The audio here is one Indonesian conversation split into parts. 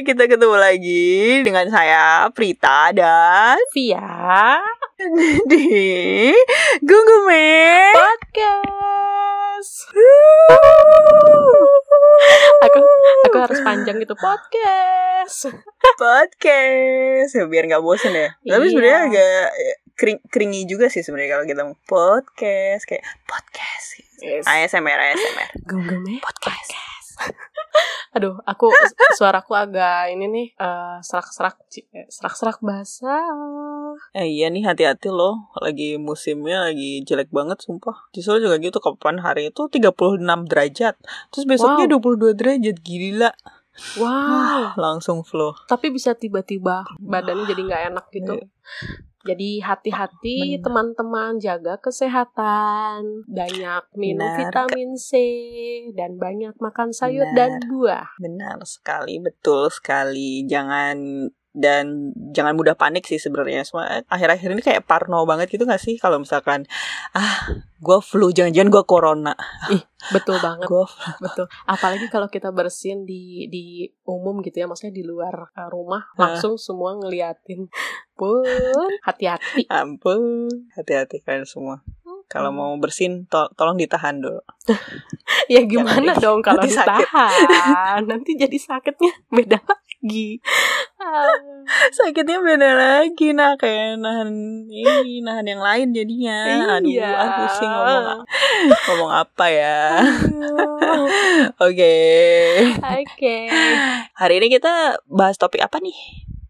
Kita ketemu lagi dengan saya Prita dan Via di Gunggume Podcast. aku aku harus panjang gitu podcast. Podcast ya, biar nggak bosen ya. Tapi Iya. sebenarnya agak ya, kering keringi juga sih sebenarnya kalau kita ngomong podcast kayak podcast. Yes. ASMR ASMR Gunggume podcast. Aduh, aku suaraku agak ini nih eh, serak-serak. Eh, serak-serak basah. Eh iya nih hati-hati loh Lagi musimnya lagi jelek banget sumpah Justru juga gitu kapan hari itu 36 derajat Terus besoknya 22 derajat Gila Wow. Langsung flow Tapi bisa tiba-tiba badannya jadi nggak enak gitu. Jadi hati-hati teman-teman jaga kesehatan, banyak minum Benar. vitamin C dan banyak makan sayur Benar. dan buah. Benar sekali Betul sekali Jangan dan jangan mudah panik sih sebenarnya. Semua akhir-akhir ini kayak parno banget gitu gak sih? Kalau misalkan ah gue flu jangan-jangan gue corona. Betul banget, gue betul. Apalagi kalau kita bersin di di umum gitu ya, maksudnya di luar uh, rumah, langsung semua ngeliatin. Pun hati-hati. ampun. Hati-hati kalian semua. Kalau mau bersin to- tolong ditahan dulu. Ya gimana Jangan, dong kalau sakit. ditahan? Nanti jadi sakitnya beda lagi. Ah. sakitnya beda lagi nah kayak nahan ini nahan yang lain jadinya aduh Iya. ah pusing ngomong ngomong apa ya oke Oke. hari ini kita bahas topik apa nih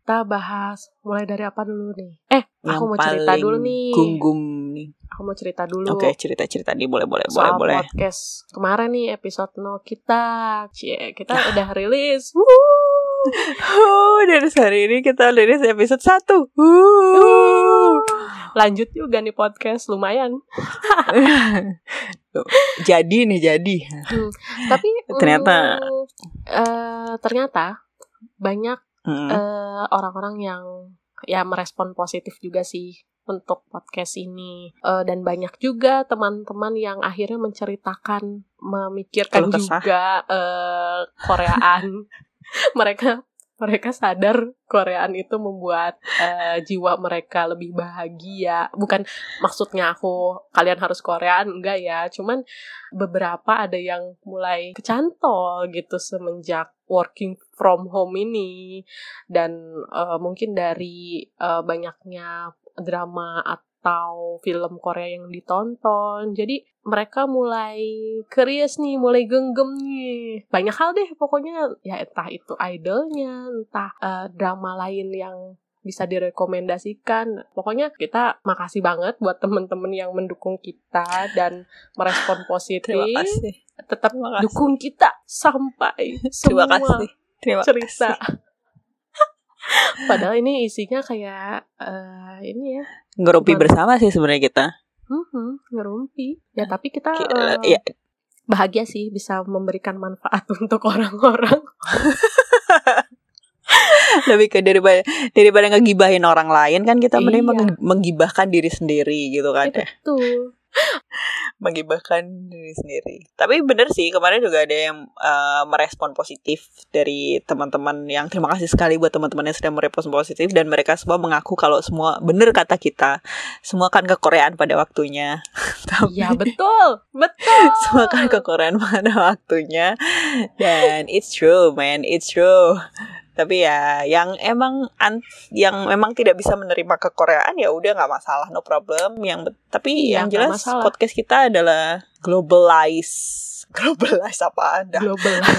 Kita bahas mulai dari apa dulu nih? Eh, yang aku mau cerita dulu nih. gunggum nih Aku mau cerita dulu. oke cerita cerita nih boleh boleh boleh Soal boleh podcast kemarin nih episode 0 kita. Cie, kita Nah. udah rilis. Wuh. Oh, dari hari ini kita lihat episode 1 uh. Lanjut juga nih podcast lumayan. jadi nih jadi Tapi Ternyata- mm, eh, ternyata banyak Hmm. eh, orang-orang yang ya merespon positif juga sih untuk podcast ini Eh, dan banyak juga teman-teman yang akhirnya menceritakan memikirkan juga eh, Koreaan mereka mereka sadar Koreaan itu membuat eh, jiwa mereka lebih bahagia. Bukan maksudnya aku kalian harus Koreaan enggak ya. Cuman beberapa ada yang mulai kecantol gitu semenjak working from home ini. Dan eh, mungkin dari eh, banyaknya drama atau film Korea yang ditonton. Jadi mereka mulai curious nih mulai genggam nih. Banyak hal deh pokoknya. Ya entah itu idolnya entah eh, drama lain yang bisa direkomendasikan. Pokoknya kita makasih banget buat temen-temen yang mendukung kita dan merespon positif. terima kasih. Tetap Terima kasih. dukung kita sampai terima semua kasih. Terima cerita. kasih Padahal ini isinya kayak eh, ini ya, ngerupi Cuman- bersama sih sebenarnya kita mhm, ngerumpi. Ya tapi kita Ki- eh, ya bahagia sih bisa memberikan manfaat untuk orang-orang. lebih ke daripada daripada ngegibahin orang lain kan kita mending Iya. meng- menggibahkan diri sendiri gitu kan ya. Betul. Menggibahkan diri sendiri. Tapi bener sih kemarin juga ada yang uh, merespon positif dari teman-teman yang terima kasih sekali buat teman-teman yang sudah merespon positif dan mereka semua mengaku kalau semua bener kata kita. Semua kan kekoreaan pada waktunya. Tapi Iya betul, betul. semua kan kekoreaan pada waktunya. Dan it's true man it's true tapi ya yang emang an- yang memang tidak bisa menerima kekoreaan ya udah nggak masalah no problem yang tapi Iya, yang jelas masalah. podcast kita adalah globalize globalize apa anda Global.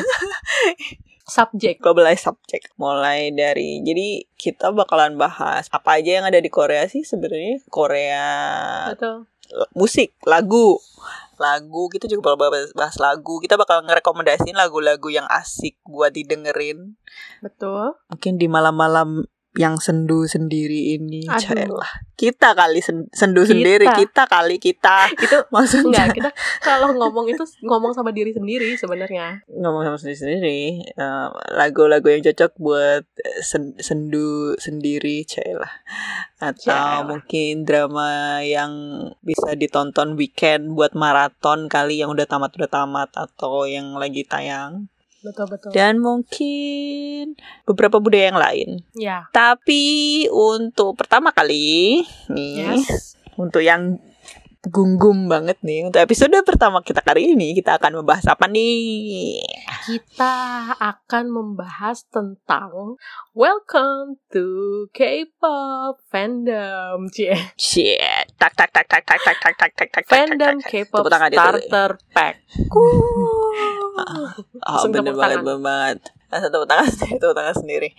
Subject. globalize subject mulai dari jadi kita bakalan bahas apa aja yang ada di Korea sih sebenarnya Korea Betul. musik, lagu, lagu kita juga bakal bahas, bahas lagu. Kita bakal ngerekomendasiin lagu-lagu yang asik buat didengerin. Betul. Mungkin di malam-malam yang sendu sendiri ini. Caelah. kita kali sen- sendu Kita. sendiri, kita kali kita. Itu Maksudnya enggak kita kalau ngomong itu ngomong sama diri sendiri sebenarnya. ngomong sama sendiri sendiri lagu-lagu yang cocok buat eh, sen- sendu sendiri Caelah. atau Caelah. mungkin drama yang bisa ditonton weekend buat maraton kali yang udah tamat udah tamat atau yang lagi tayang betul betul. dan mungkin beberapa budaya yang lain. ya, Tapi untuk pertama kali nih, yes. untuk yang gunggum banget nih, untuk episode pertama kita kali ini kita akan membahas apa nih? Kita akan membahas tentang Welcome to K-pop fandom, cie. Shit, tak tak tak tak tak tak tak tak tak tak Fandom. K-pop starter pack. Oh, bener banget, bener banget. Masa tepuk tangan sendiri, tepuk tangan sendiri.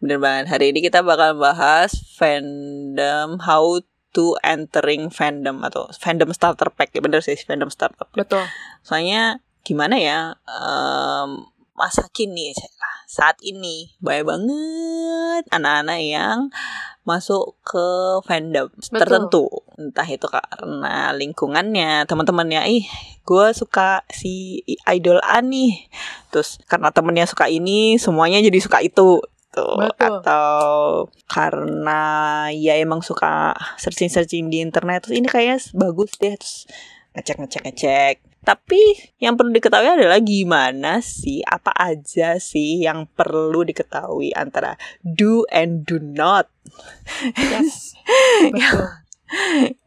Bener banget. Hari ini kita bakal bahas fandom, how to entering fandom atau fandom starter pack. Bener sih, fandom starter pack. Betul. Soalnya gimana ya, em, masa kini saat ini banyak banget anak-anak yang masuk ke fandom Betul. tertentu. Entah itu karena lingkungannya teman-temannya. Ih gue suka si idol A nih. Terus karena temennya suka ini semuanya jadi suka itu. Tuh Betul. atau karena ya emang suka searching searching di internet. Terus ini kayaknya bagus deh. Terus ngecek ngecek ngecek tapi yang perlu diketahui adalah gimana sih apa aja sih yang perlu diketahui antara do and do not Yes. Betul.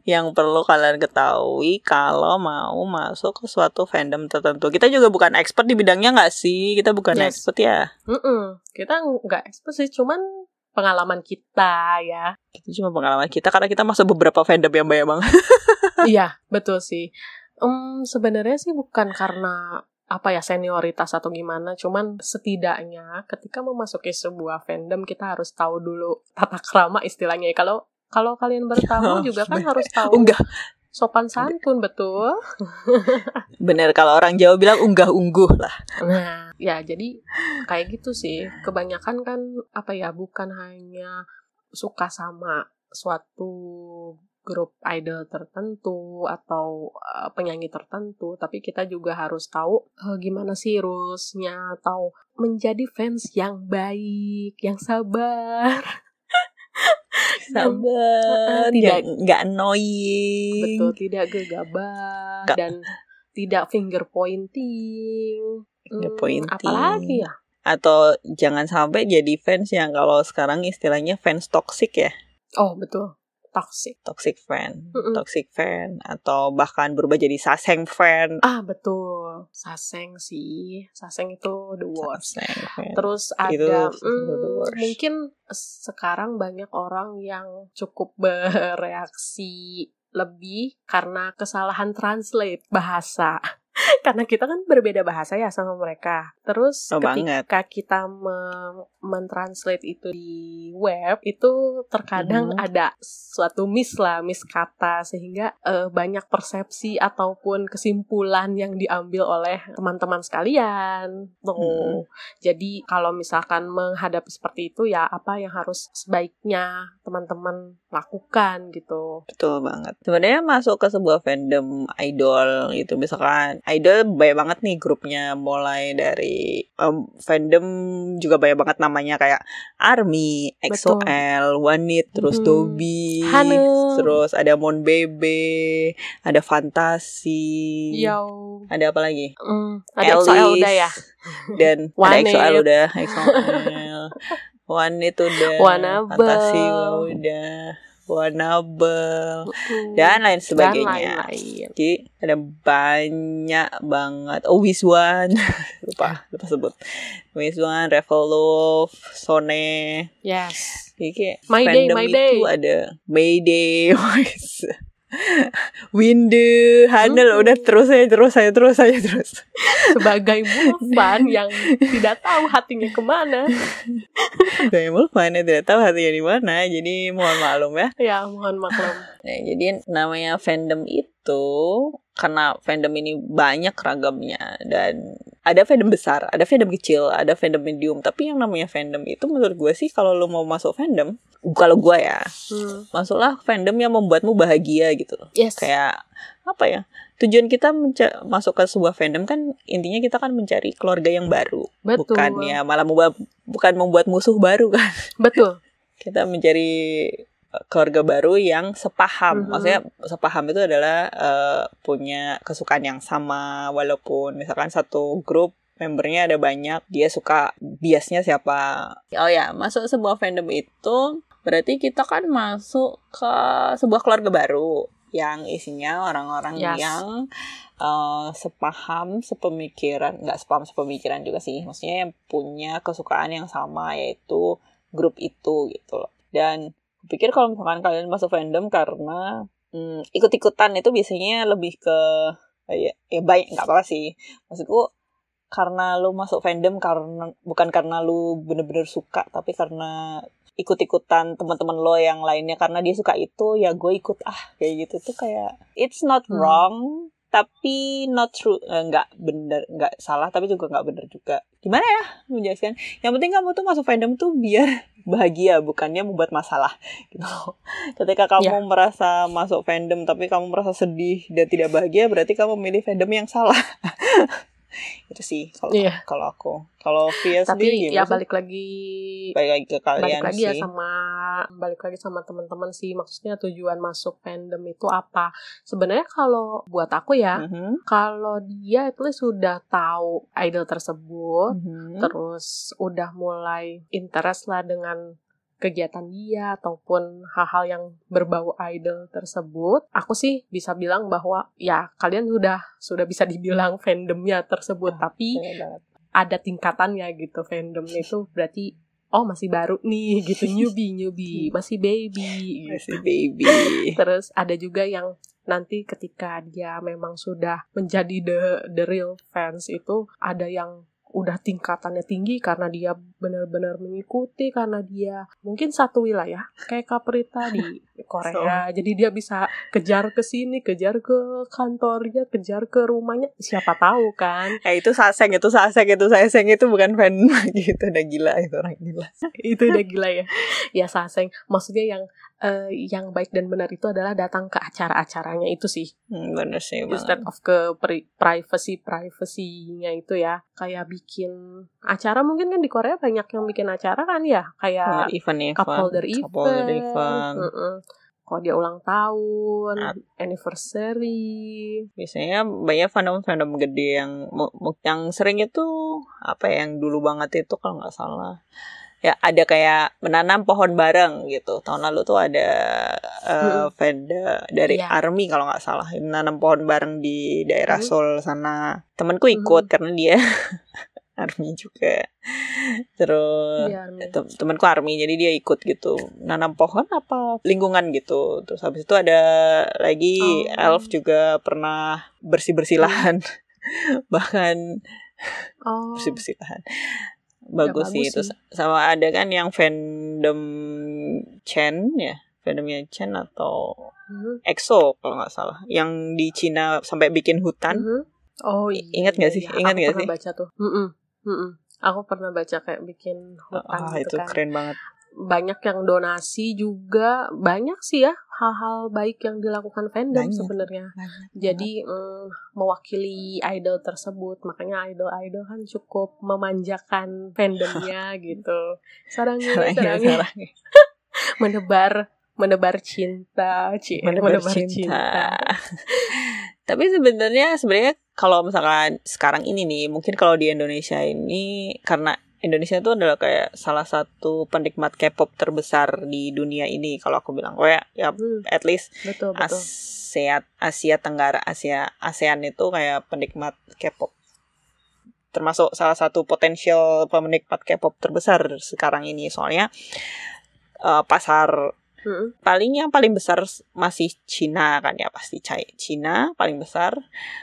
yang perlu kalian ketahui kalau mau masuk ke suatu fandom tertentu. Kita juga bukan expert di bidangnya nggak sih? Kita bukan Yes. expert ya. Mm-mm. Kita nggak expert sih, cuman pengalaman kita ya. Itu cuma pengalaman kita karena kita masuk beberapa fandom yang banyak banget. Iya, betul sih. Em, sebenarnya sih bukan karena apa ya senioritas atau gimana, cuman setidaknya ketika memasuki sebuah fandom kita harus tahu dulu tata krama istilahnya. ya. Kalau kalau kalian bertamu Oh, juga kan bener. harus tahu Unggah. sopan santun betul. Bener kalau orang Jawa bilang unggah ungguh lah. Nah, ya jadi kayak gitu sih. Kebanyakan kan apa ya bukan hanya suka sama suatu grup idol tertentu atau uh, penyanyi tertentu, tapi kita juga harus tahu uh, gimana sih rulesnya atau menjadi fans yang baik, yang sabar. Sabar, Tidak. nggak annoying. Betul, tidak gegabah Nggak. dan tidak finger pointing. Finger Hmm, pointing. Apalagi ya? Atau jangan sampai jadi fans yang kalau sekarang istilahnya fans toxic ya. Oh, betul. Toxic. Toxic fan, Mm-mm. toxic fan, atau bahkan berubah jadi saseng fan. Ah, betul. Saseng sih. Saseng itu the worst. Saseng. Terus Itu ada hmm, worst. mungkin sekarang banyak orang yang cukup bereaksi lebih karena kesalahan translate bahasa. karena kita kan berbeda bahasa ya sama mereka. Terus Oh, banget. ketika kita me- mentranslate itu di web itu terkadang Mhm. ada suatu miss lah, miss kata sehingga eh, banyak persepsi ataupun kesimpulan yang diambil oleh teman-teman sekalian. Tuh. Mhm. Jadi kalau misalkan menghadapi seperti itu ya apa yang harus sebaiknya teman-teman lakukan gitu. Betul banget. Sebenarnya masuk ke sebuah fandom idol gitu, misalkan idol banyak banget nih grupnya, mulai dari em, fandom juga banyak banget namanya kayak Army. EXO-L, Wanit, terus Mhm. Dobi, terus ada Mon Bebe, ada Fantasi, Yo. ada apa lagi? Hmm, ada XOL Alice, udah ya. Dan ada. EXO-L udah, EXO-L. Wanit udah. Fantasi udah, Wannabe, Mm. dan lain Dan sebagainya. lain-lain. Jadi ada banyak banget. Oh, Wiswan. lupa, lupa sebut. Wiswan, Revolove, Sone. Yes. Jadi kayak My Day, My itu Day. ada Mayday, Windu, Hanel Hmm. udah terus aja terus aja terus aja terus. Sebagai Mulfan yang tidak tahu hatinya ke mana. Saya mana tidak tahu hatinya di mana, jadi mohon maklum ya. Ya, mohon maklum. Nah, jadi namanya fandom itu karena fandom ini banyak ragamnya dan ada fandom besar, ada fandom kecil, ada fandom medium. Tapi yang namanya fandom itu menurut gue sih kalau lo mau masuk fandom, kalau gue ya, Hmm. masuklah fandom yang membuatmu bahagia gitu. Yes. Kayak apa ya? Tujuan kita masuk ke sebuah fandom kan intinya kita kan mencari keluarga yang baru, Betul. bukan ya malah membuat bukan membuat musuh baru kan. Betul. kita mencari keluarga baru yang sepaham. Mhm. Maksudnya sepaham itu adalah uh, punya kesukaan yang sama walaupun misalkan satu grup membernya ada banyak, dia suka biasnya siapa. Oh ya, masuk sebuah fandom itu berarti kita kan masuk ke sebuah keluarga baru yang isinya orang-orang Yes. yang uh, sepaham, sepemikiran, nggak sepaham, sepemikiran juga sih. Maksudnya yang punya kesukaan yang sama yaitu grup itu gitu loh. Dan pikir kalau misalkan kalian masuk fandom karena hmm, ikut-ikutan itu biasanya lebih ke ya, ya baik nggak apa-apa sih. Maksudku karena lu masuk fandom karena bukan karena lu bener-bener suka tapi karena ikut-ikutan teman-teman lo yang lainnya karena dia suka itu ya gue ikut ah kayak gitu tuh kayak it's not Hmm. wrong tapi not true. Eh, nggak bener nggak salah tapi juga nggak bener juga. Gimana ya menjelaskan? Yang penting kamu tuh masuk fandom tuh biar bahagia bukannya membuat masalah gitu. Ketika kamu merasa masuk fandom tapi kamu merasa sedih dan tidak bahagia berarti kamu memilih fandom yang salah itu sih kalau Iya. kalau aku. Kalau Via Tapi sendiri ya balik lagi balik lagi ke kalian balik lagi sih. ya sama balik lagi sama teman-teman sih. Maksudnya tujuan masuk fandom itu apa? Sebenarnya kalau buat aku ya Mhm, kalau dia itu sudah tahu idol tersebut mhm. terus udah mulai interest lah dengan kegiatan dia ataupun hal-hal yang berbau idol tersebut aku sih bisa bilang bahwa ya kalian sudah sudah bisa dibilang fandomnya tersebut. Ah, tapi ada tingkatannya gitu fandomnya itu berarti oh masih baru nih gitu. Newbie newbie masih baby gitu. masih baby. Terus ada juga yang nanti ketika dia memang sudah menjadi the the real fans itu ada yang udah tingkatannya tinggi karena dia benar-benar mengikuti karena dia mungkin satu wilayah kayak Kaprita di Korea. Jadi dia bisa kejar ke sini kejar ke kantornya kejar ke rumahnya. Siapa tahu kan? Eh itu saseng, itu saseng, itu saseng itu bukan fan gitu. Udah gila itu orang gila. itu udah gila ya. Ya saseng. Maksudnya yang eh, yang baik dan benar itu adalah datang ke acara-acaranya itu sih. Hmm, bener sih instead banget. of ke pri- privacy privasinya itu ya. Kayak bikin acara mungkin kan di Korea banyak yang bikin acara kan ya kayak event event, cup holder event, cup holder event. Mm-mm. kalau dia ulang tahun Ah. anniversary Biasanya banyak fandom-fandom gede yang yang sering itu apa ya, yang dulu banget itu kalau nggak salah ya ada kayak menanam pohon bareng gitu tahun lalu tuh ada uh, fanda dari Iya. army kalau nggak salah menanam pohon bareng di daerah. Seoul sana temanku ikut karena dia army juga terus Iya, Army. tem- temanku army jadi dia ikut gitu nanam pohon apa lingkungan gitu terus habis itu ada lagi Oh. elf juga pernah bersih bersih lahan bahkan oh bersih bersih lahan bagus sih bagus itu sih. sama ada kan yang fandom Chen ya fandomnya Chen atau Mhm. EXO kalau nggak salah yang di Cina sampai bikin hutan Mhm. Oh I- iya. ingat nggak sih? iya. Ingat nggak sih? baca tuh. Mm-mm. Aku pernah baca kayak bikin hutan ah gitu itu kan. keren banget Banyak yang donasi juga. Banyak sih ya hal-hal baik yang dilakukan fandom sebenarnya. Jadi mm, mewakili idol tersebut. Makanya idol-idol kan cukup memanjakan fandomnya gitu. Sarangnya, Sarangnya. Menebar menebar cinta, Cie. menebar cinta. Tapi sebenarnya sebenarnya kalau misalkan sekarang ini nih, mungkin kalau di Indonesia ini karena Indonesia itu adalah kayak salah satu penikmat K-pop terbesar di dunia ini kalau aku bilang. Kayak ya Hmm, at least betul betul. Asia Asia Tenggara, Asia ASEAN itu kayak penikmat K-pop. Termasuk salah satu potensial penikmat K-pop terbesar sekarang ini soalnya eh, pasar Mm-mm. paling yang paling besar masih Cina kan ya pasti Cina paling besar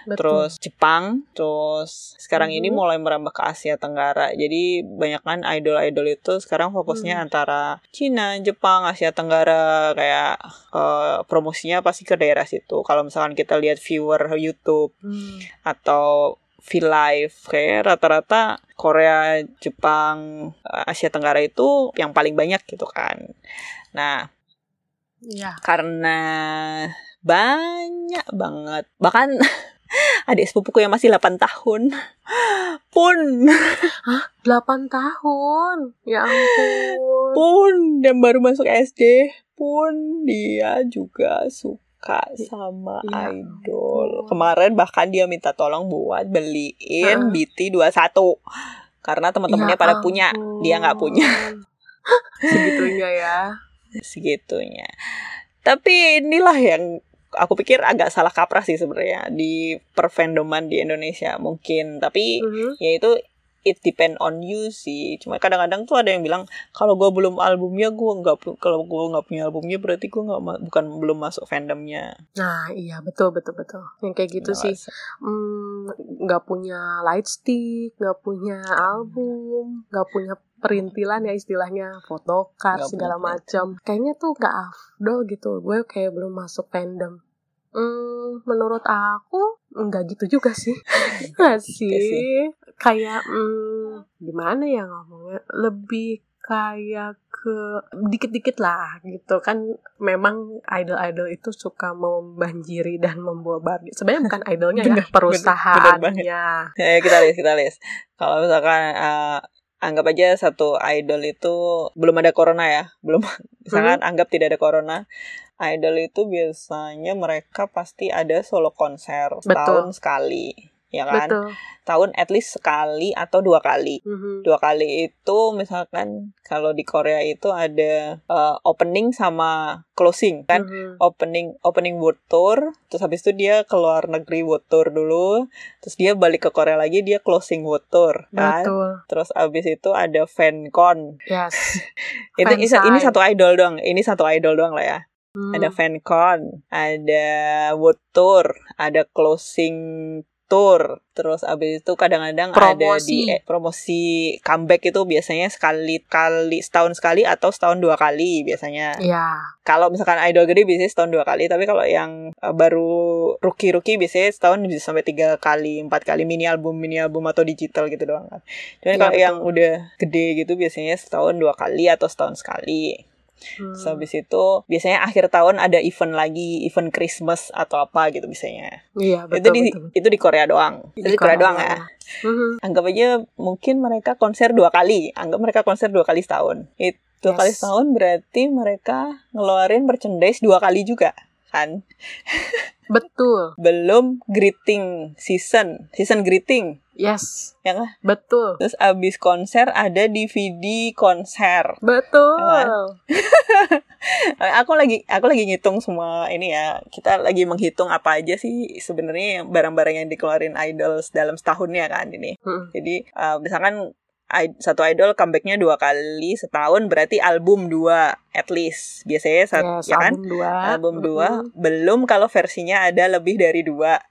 Betul. terus Jepang terus sekarang ini Mhm. mulai merambah ke Asia Tenggara jadi banyak kan idol-idol itu sekarang fokusnya Hmm. antara Cina Jepang Asia Tenggara kayak eh, promosinya pasti ke daerah situ kalau misalkan kita lihat viewer YouTube Hmm. atau V-Live kayak rata-rata Korea, Jepang, eh, Asia Tenggara itu yang paling banyak gitu kan. Nah, Iya. karena banyak banget bahkan adik sepupuku yang masih 8 tahun pun 8 tahun. Ya ampun. pun yang baru masuk SD pun dia juga suka suka sama Ya idol. ampun. Kemarin bahkan dia minta tolong buat beliin Heeh. BT21 karena teman-temannya Ya pada punya, dia nggak punya. ampun. Segitunya ya. segitunya. Tapi inilah yang aku pikir agak salah kaprah sih sebenarnya di perfandoman di Indonesia mungkin. Tapi Mhm. ya itu it depend on you sih. Cuma kadang-kadang tuh ada yang bilang kalau gue belum albumnya gue nggak kalau gue nggak punya albumnya berarti gue nggak bukan belum masuk fandomnya. Nah, iya betul betul betul. Yang kayak gitu sih. Ngerasa. Hmm, nggak punya light stick, nggak punya album, nggak punya perintilan ya istilahnya Nggak segala macam. Kayaknya tuh nggak afdol gitu. Gue kayak belum masuk fandom. Hmm, menurut aku nggak gitu juga sih. Nggak sih. Kayak hmm, gimana ya ngomongnya? Lebih kayak ke dikit-dikit lah gitu kan memang idol-idol itu suka membanjiri dan membawa bardi sebenarnya bukan idolnya ya Bener, perusahaannya Ya, kita lihat kita lihat. Kalau misalkan eh, anggap aja satu idol itu belum ada corona ya, belum misalkan anggap tidak ada corona. Idol itu biasanya mereka pasti ada solo konser setahun sekali, ya kan? betul Tahun at least sekali atau dua kali. Mhm. Dua kali itu misalkan kalau di Korea itu ada eh, opening sama closing kan? Mhm. opening opening world tour terus habis itu dia keluar negeri world tour dulu terus dia balik ke Korea lagi dia closing world tour kan betul terus habis itu ada fancon yes itu ini, satu idol doang ini satu idol doang lah ya Hmm. ada fancon ada world tour ada closing tour terus abis itu kadang-kadang ada di Promosi. eh, promosi comeback itu biasanya sekali kali setahun sekali atau setahun dua kali biasanya. Ya kalau misalkan idol gede biasanya setahun dua kali tapi kalau yang uh, baru rookie rookie biasanya setahun bisa sampai tiga kali empat kali mini album mini album atau digital gitu doang kan. Iya, dan kalau yang udah gede gitu biasanya setahun dua kali atau setahun sekali Hmm. Terus habis itu biasanya akhir tahun ada event lagi event Christmas atau apa gitu biasanya. Iya itu betul di betul, itu di Korea doang. Itu di Korea doang ya. Mhm. anggap aja mungkin mereka konser dua kali. Anggap mereka konser dua kali setahun. Itu dua Yes. kali setahun berarti mereka ngeluarin merchandise dua kali juga kan betul. Belum greeting season. Season greeting. Yes. Ya kan betul. Terus abis konser ada DVD konser. Betul. Eh, aku lagi aku lagi ngitung semua ini ya. Kita lagi menghitung apa aja sih sebenarnya yang barang-barang yang dikeluarin idols dalam setahunnya kan ini. Mhm. Jadi uh, misalkan satu idol comebacknya dua kali setahun berarti album dua at least. Biasanya sat- yes ya kan? album dua. Album dua. Mhm. belum kalau versinya ada lebih dari dua.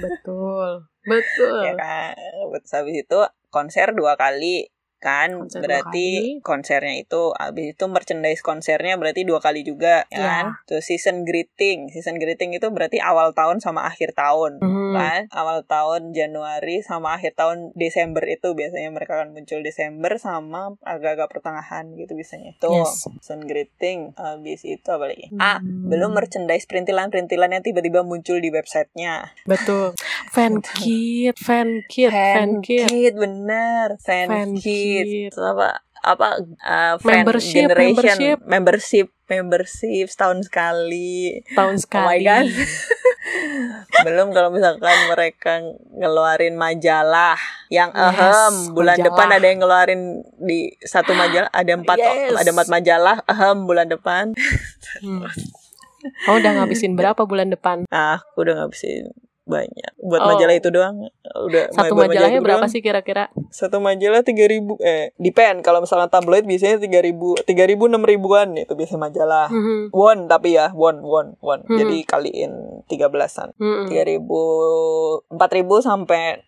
Betul. Betul. Ya kan? Terus habis itu konser dua kali kan Konser berarti konsernya itu habis itu merchandise konsernya berarti dua kali juga ya Ya. kan terus season greeting season greeting itu berarti awal tahun sama akhir tahun Mhm. kan awal tahun Januari sama akhir tahun Desember itu biasanya mereka akan muncul Desember sama agak-agak pertengahan gitu biasanya tuh Yes. season greeting habis itu apa lagi ah Hmm. belum merchandise perintilan-perintilan yang tiba-tiba muncul di websitenya Betul. Fan kit, fan kit, fan kit. kit bener fan, Fan kit kit. Terus apa apa uh, fan Membership, generation membership. membership membership setahun sekali Tahun sekali. God. belum kalau misalkan mereka ngeluarin majalah yang Yes, ahem bulan majalah. depan ada yang ngeluarin di satu majalah ada empat Yes. ada empat majalah ahem bulan depan Hmm. Kamu udah ngabisin berapa bulan depan? ah aku udah ngabisin banyak buat Oh. majalah itu doang udah Satu majalah majalahnya itu berapa doang. sih kira-kira? satu majalah tiga ribu eh depend kalau misalnya tabloid biasanya tiga ribu tiga ribu enam ribuan itu biasa majalah Mhm. won tapi ya won won won Hmm. jadi kaliin tiga belasan Mhm. tiga ribu empat ribu sampai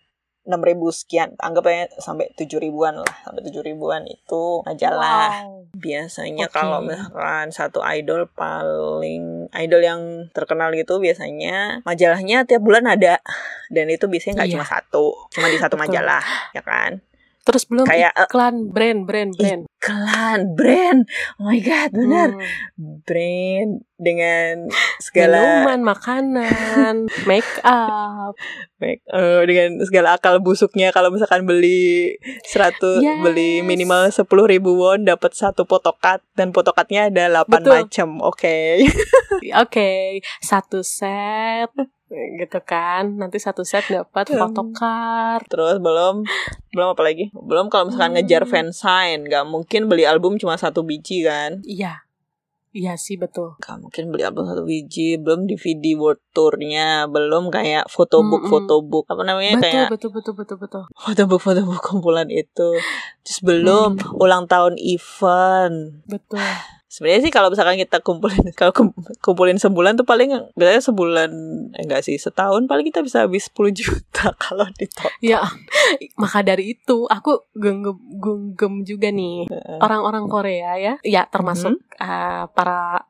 enam ribu sekian anggap aja sampai tujuh ribuan lah sampai tujuh ribuan itu majalah Wow. biasanya Oke. kalau misalkan satu idol paling idol yang terkenal gitu biasanya majalahnya tiap bulan ada dan itu biasanya nggak Iya. cuma satu cuma di satu Betul. majalah ya kan Terus belum Kayak, eh, iklan brand, brand, brand. iklan brand oh my god bener Hmm. brand dengan segala Minuman, makanan, make up. Baik, eh, dengan segala akal busuknya kalau misalkan beli 100 Yes. beli minimal 10.000 ribu won dapat satu potokat dan potokatnya ada 8 Betul. macam. Oke. Oke, satu set gitu kan. Nanti satu set dapat Hmm. photocard. Terus belum belum apa lagi? Belum kalau misalkan ngejar Hmm. fansign, nggak mungkin beli album cuma satu biji kan? Iya. Iya sih betul. Gak mungkin beli album satu biji, belum DVD world tournya, belum kayak photobook Mm-mm. photobook apa namanya Betul, kayak betul, betul, betul, betul. fotobook fotobook kumpulan itu. Terus belum Hmm. ulang tahun event. Betul. Sebenarnya sih kalau misalkan kita kumpulin kalau kum- kumpulin sebulan tuh paling biasanya sebulan eh, enggak sih setahun paling kita bisa habis 10 juta kalau di top. Ya, maka dari itu aku genggam, genggam juga nih orang-orang Korea ya, ya termasuk Mhm. uh, para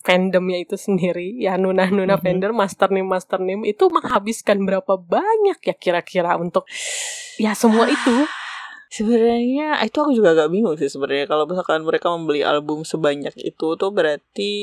fandomnya itu sendiri, ya nuna-nuna Mhm. fandom, master name master name itu menghabiskan berapa banyak ya kira-kira untuk ya semua itu. Sebenarnya itu aku juga agak bingung sih sebenarnya kalau misalkan mereka membeli album sebanyak itu tuh berarti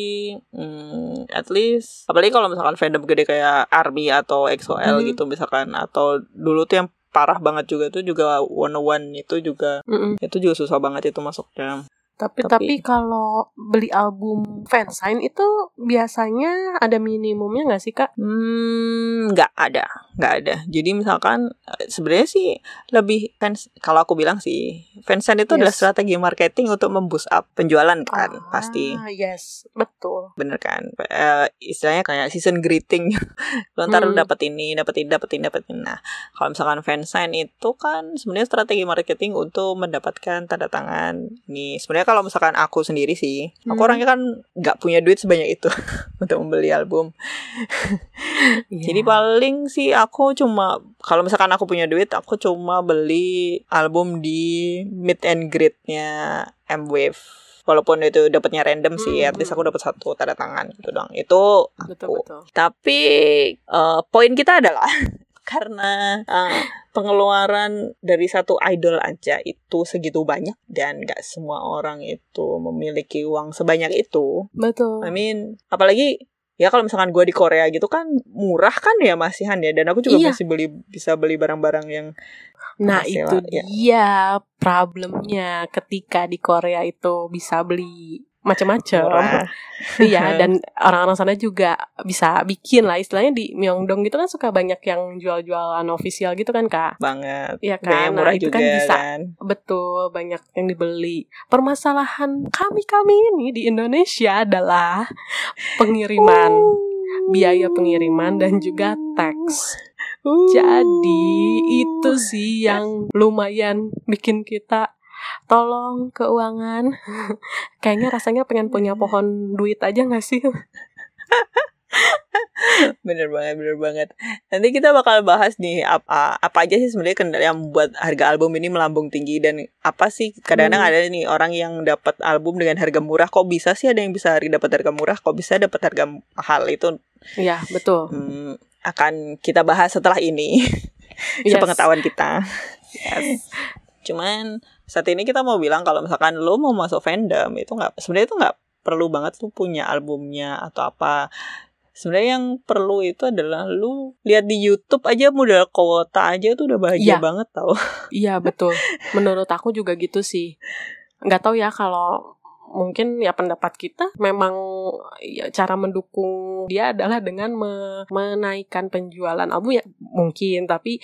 hmm, at least apalagi kalau misalkan fandom gede kayak ARMY atau EXO-L Hmm. gitu misalkan atau dulu tuh yang parah banget juga tuh juga One One itu juga Mm-mm. itu juga susah banget itu masuknya. Tapi, Tapi- tapi kalau beli album fansign itu biasanya ada minimumnya nggak sih kak? Hmm, nggak ada, nggak ada. Jadi misalkan eh, sebenarnya sih lebih fans kalau aku bilang sih fansign itu adalah Yes. strategi marketing untuk memboost up penjualan kan pasti. Ah, yes, betul. bener kan Eh, istilahnya kayak season greeting lo ntar Hmm. dapat ini dapat ini dapat ini dapat ini nah kalau misalkan fansign itu kan sebenarnya strategi marketing untuk mendapatkan tanda tangan nih sebenarnya kalau misalkan aku sendiri sih aku Hmm. orangnya kan nggak punya duit sebanyak itu untuk membeli album jadi Iya. paling sih aku cuma kalau misalkan aku punya duit aku cuma beli album di mid and grade-nya M-Wave walaupun itu dapatnya random sih Hmm. at least aku dapat satu tanda tangan gitu dong itu betul aku betul. tapi eh, poin kita adalah karena eh, pengeluaran dari satu idol aja itu segitu banyak dan gak semua orang itu memiliki uang sebanyak itu Betul. I mean, apalagi ya kalau misalkan gue di Korea gitu kan murah kan ya masihan ya dan aku juga Iya. masih beli bisa beli barang-barang yang Nah itu ya. dia problemnya ketika di Korea itu bisa beli macam-macam. Iya dan orang-orang sana juga bisa bikin lah istilahnya di Myeongdong gitu kan suka banyak yang jual-jualan official gitu kan kak. banget. Iya kan. murah Nah itu juga kan bisa kan. betul banyak yang dibeli. Permasalahan kami-kami ini di Indonesia adalah pengiriman, biaya pengiriman dan juga tax. Uh. Jadi itu sih yang lumayan bikin kita tolong keuangan. Kayaknya rasanya pengen punya pohon duit aja gak sih? bener banget bener banget nanti kita bakal bahas nih apa apa aja sih sebenarnya kendala yang membuat harga album ini melambung tinggi dan apa sih kadang-kadang Hmm. ada nih orang yang dapat album dengan harga murah kok bisa sih ada yang bisa dapat harga murah kok bisa dapat harga mahal itu Iya betul. hmm, akan kita bahas setelah ini Yes. sepengetahuan kita Yes. cuman saat ini kita mau bilang kalau misalkan lo mau masuk fandom itu nggak sebenarnya itu nggak perlu banget tuh punya albumnya atau apa sebenarnya yang perlu itu adalah lu lihat di YouTube aja modal kuota aja tuh udah bahagia Iya. banget tau Iya betul. Menurut aku juga gitu sih. Nggak tahu ya kalau mungkin ya pendapat kita memang ya, cara mendukung dia adalah dengan me- menaikkan penjualan album ya mungkin tapi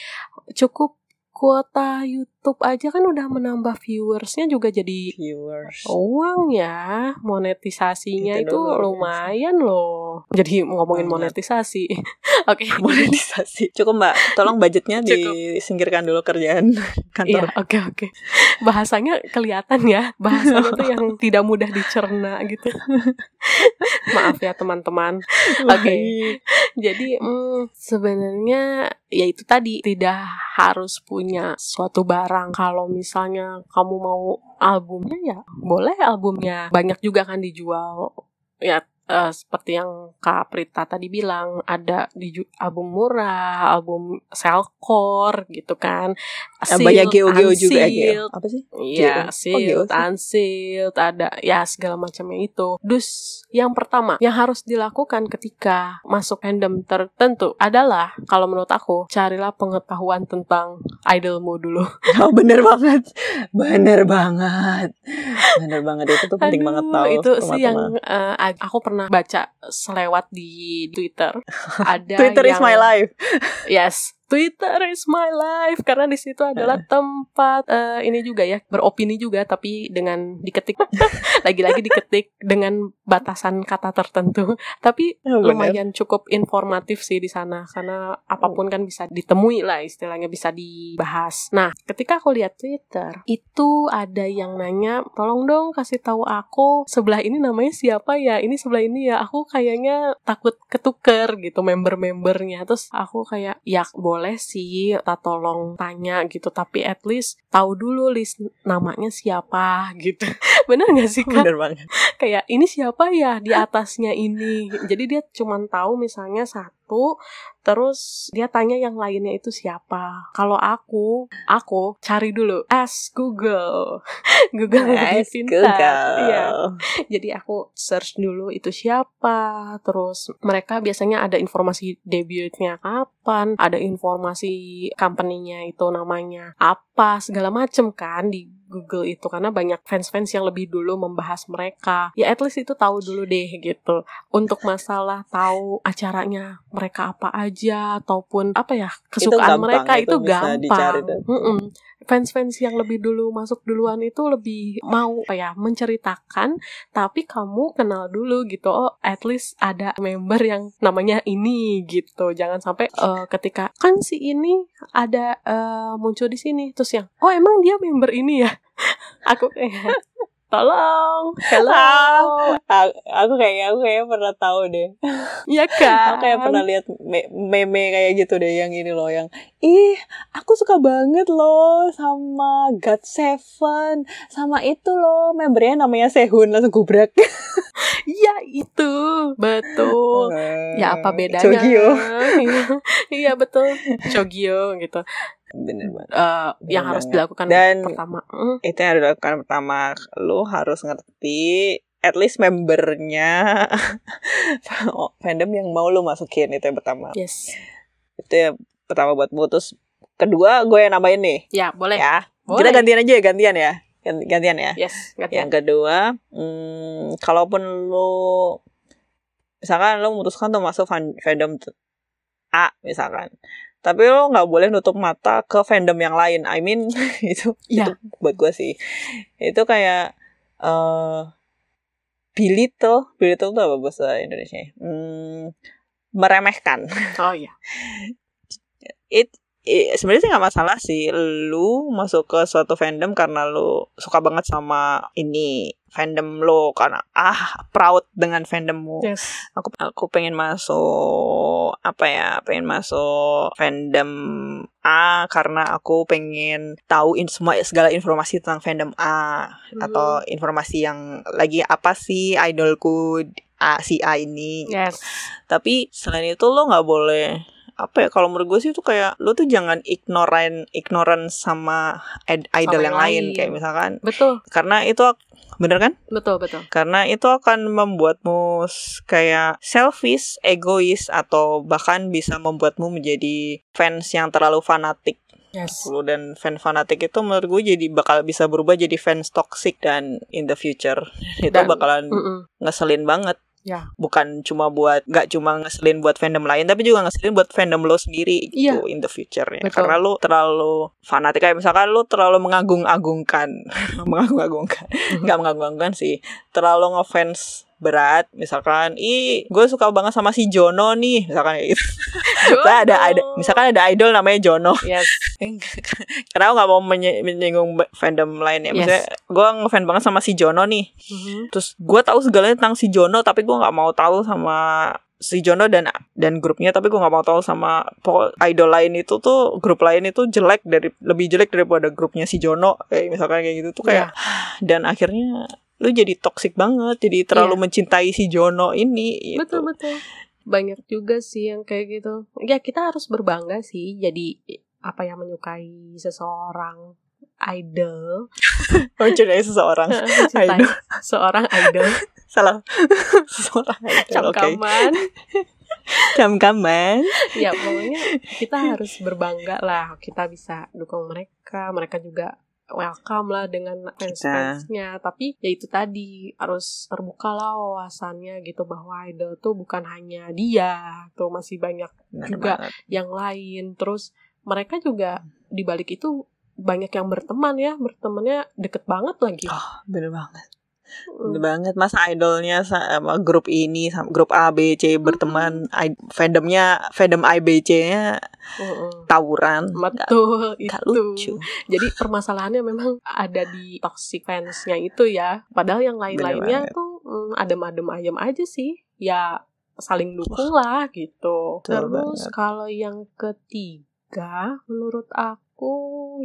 cukup kuota YouTube aja kan udah menambah viewersnya juga jadi viewers uang ya monetisasinya Itu itu lumayan loh jadi ngomongin monetisasi oke monetisasi cukup mbak tolong budgetnya Cukup. disingkirkan dulu kerjaan Iya, kantor oke oke. Bahasanya kelihatan ya, bahasanya tuh yang tidak mudah dicerna gitu. Maaf ya teman-teman. Oke. Baik. Jadi mm, sebenarnya ya itu tadi tidak harus punya suatu barang. Kalau misalnya kamu mau albumnya ya boleh albumnya. Banyak juga kan dijual. Ya eh, seperti yang Kak Prita tadi bilang ada di album murah, album selcore gitu kan. Yang banyak geo-geo juga ya apa sih Iya, Geo. Oh, unsealed, ada ya segala macamnya itu. Dus yang pertama yang harus dilakukan ketika masuk fandom tertentu adalah kalau menurut aku carilah pengetahuan tentang idolmu dulu. Oh bener banget Bener banget Bener banget Itu tuh penting Aduh, banget tau Itu sih yang ag- aku pernah pernah baca selewat di Twitter ada Twitter is yang- my life. Yes, Twitter is my life karena di situ adalah tempat eh, ini juga ya beropini juga tapi dengan diketik lagi-lagi diketik dengan batasan kata tertentu tapi Oh, lumayan cukup informatif sih di sana karena apa pun kan bisa ditemui lah istilahnya bisa dibahas. Nah, ketika aku lihat Twitter itu ada yang nanya, tolong dong kasih tahu aku sebelah ini namanya siapa ya? Ini sebelah ini ya. Aku kayaknya takut ketuker gitu member-membernya. Terus aku kayak ya boleh sih tak tolong tanya gitu tapi at least tahu dulu list namanya siapa gitu. Bener gak sih Kak? Bener banget. kayak ini siapa ya di atasnya ini jadi dia cuman tahu misalnya satu terus dia tanya yang lainnya itu siapa. Kalau aku aku cari dulu ask Google. Google lebih Nice, pintar. Google. iya. Jadi aku search dulu itu siapa terus mereka biasanya ada informasi debutnya kapan ada informasi company-nya itu namanya apa segala macem kan di Google itu karena banyak fans-fans yang lebih dulu membahas mereka. Ya at least itu tahu dulu deh gitu. Untuk masalah tahu acaranya mereka apa aja ataupun apa ya kesukaan gampang, mereka itu itu, bisa dicari gampang. tuh. Mm-mm fans-fans yang lebih dulu masuk duluan itu lebih mau apa ya menceritakan tapi kamu kenal dulu gitu. Oh at least ada member yang namanya ini gitu. Jangan sampai eh, ketika kan si ini ada eh, muncul di sini. Terus yang oh emang dia member ini ya? Aku kayak tolong. Hello. Aku, aku kayaknya aku kayaknya pernah tahu deh. ya kan? Aku kayak pernah lihat me- meme kayak gitu deh yang ini loh yang ih aku suka banget loh sama God Seven sama itu loh membernya namanya Sehun langsung gubrak. iya itu. Betul. Ya apa bedanya? Chogyo. iya betul. Chogyo gitu Bener banget. Yang Bener harus banget. dilakukan Dan- pertama Mm, Itu yang harus dilakukan pertama lu harus ngerti at least membernya fandom yang mau lu masukin itu yang pertama. yes Itu yang pertama buatmu terus kedua gue yang nambahin nih ya boleh ya. Boleh. Kita gantian aja ya, gantian ya. Gan- Gantian ya. yes gantian. Yang kedua, hmm, kalaupun lu misalkan lu memutuskan tuh masuk fan- fandom A misalkan. Tapi lu nggak boleh nutup mata ke fandom yang lain. I mean itu Iya. itu buat gue sih. Itu kayak eh belittle, belittle tuh apa bahasa Indonesia? Hmm, meremehkan oh iya it, i- sebenarnya sih nggak masalah sih lu masuk ke suatu fandom karena lu suka banget sama ini fandom lo karena ah proud dengan fandommu. Yes. Aku aku pengen masuk apa ya pengen masuk fandom A karena aku pengen tahu in, semua segala informasi tentang fandom A atau informasi yang lagi apa sih idolku A si A ini. Yes. Tapi selain itu lo nggak boleh apa ya kalau menurut gue sih itu kayak lo tuh jangan ignoran ignoran sama id- idol Sama yang yang lain lain. kayak misalkan. Betul. Karena itu bener kan? Betul betul. Karena itu akan membuatmu kayak selfish egois atau bahkan bisa membuatmu menjadi fans yang terlalu fanatik. Yes. Dan fan fanatik itu menurut gue jadi bakal bisa berubah jadi fans toxic dan in the future. Itu Dan- bakalan Mm-mm. ngeselin banget Ya. bukan cuma buat nggak cuma ngeselin buat fandom lain tapi juga ngeselin buat fandom lo sendiri gitu Iya. in the future ya Betul. karena lo terlalu fanatik kayak misalkan lo terlalu mengagung-agungkan mengagung-agungkan Mhm. nggak mengagung-agungkan sih terlalu ngefans berat misalkan ih gue suka banget sama si Jono nih misalkan kayak gitu Misalkan ada ada misalkan ada idol namanya Jono. Yes. Karena aku nggak mau menyinggung fandom lain ya. Yes. misalnya gue ngefans banget sama si Jono nih. Mhm. terus gue tahu segalanya tentang si Jono tapi gue nggak mau tahu sama si Jono dan dan grupnya. Tapi gue nggak mau tahu sama pokok idol lain itu tuh grup lain itu jelek dari lebih jelek daripada grupnya si Jono. Kayak misalkan kayak gitu tuh kayak dan akhirnya lu jadi toxic banget. Jadi terlalu mencintai si Jono ini gitu. betul betul banyak juga sih yang kayak gitu. Ya kita harus berbangga sih jadi apa ya menyukai seseorang idol. Mencintai seseorang Idol. seorang idol. Salah. Seseorang idol oke. Camkaman cam-caman. Ya pokoknya kita harus berbangga lah. Kita bisa dukung mereka. Mereka juga welcome lah dengan fans-fansnya tapi ya itu tadi harus terbuka lah wawasannya gitu bahwa idol tuh bukan hanya dia tuh masih banyak Benar juga banget. yang lain terus mereka juga di balik itu banyak yang berteman ya bertemannya deket banget lagi Oh, bener banget. Mm. Bener banget. Mas idolnya sama grup ini sama grup A B C berteman. I- fandomnya fandom I B C-nya Mm-mm. tawuran. Betul Gak itu. lucu. Jadi permasalahannya memang ada di toxic fansnya itu ya. Padahal yang lain-lainnya tuh mm, adem-adem ayem aja sih. Ya saling dukung lah gitu. Betul terus banget. kalau yang ketiga menurut aku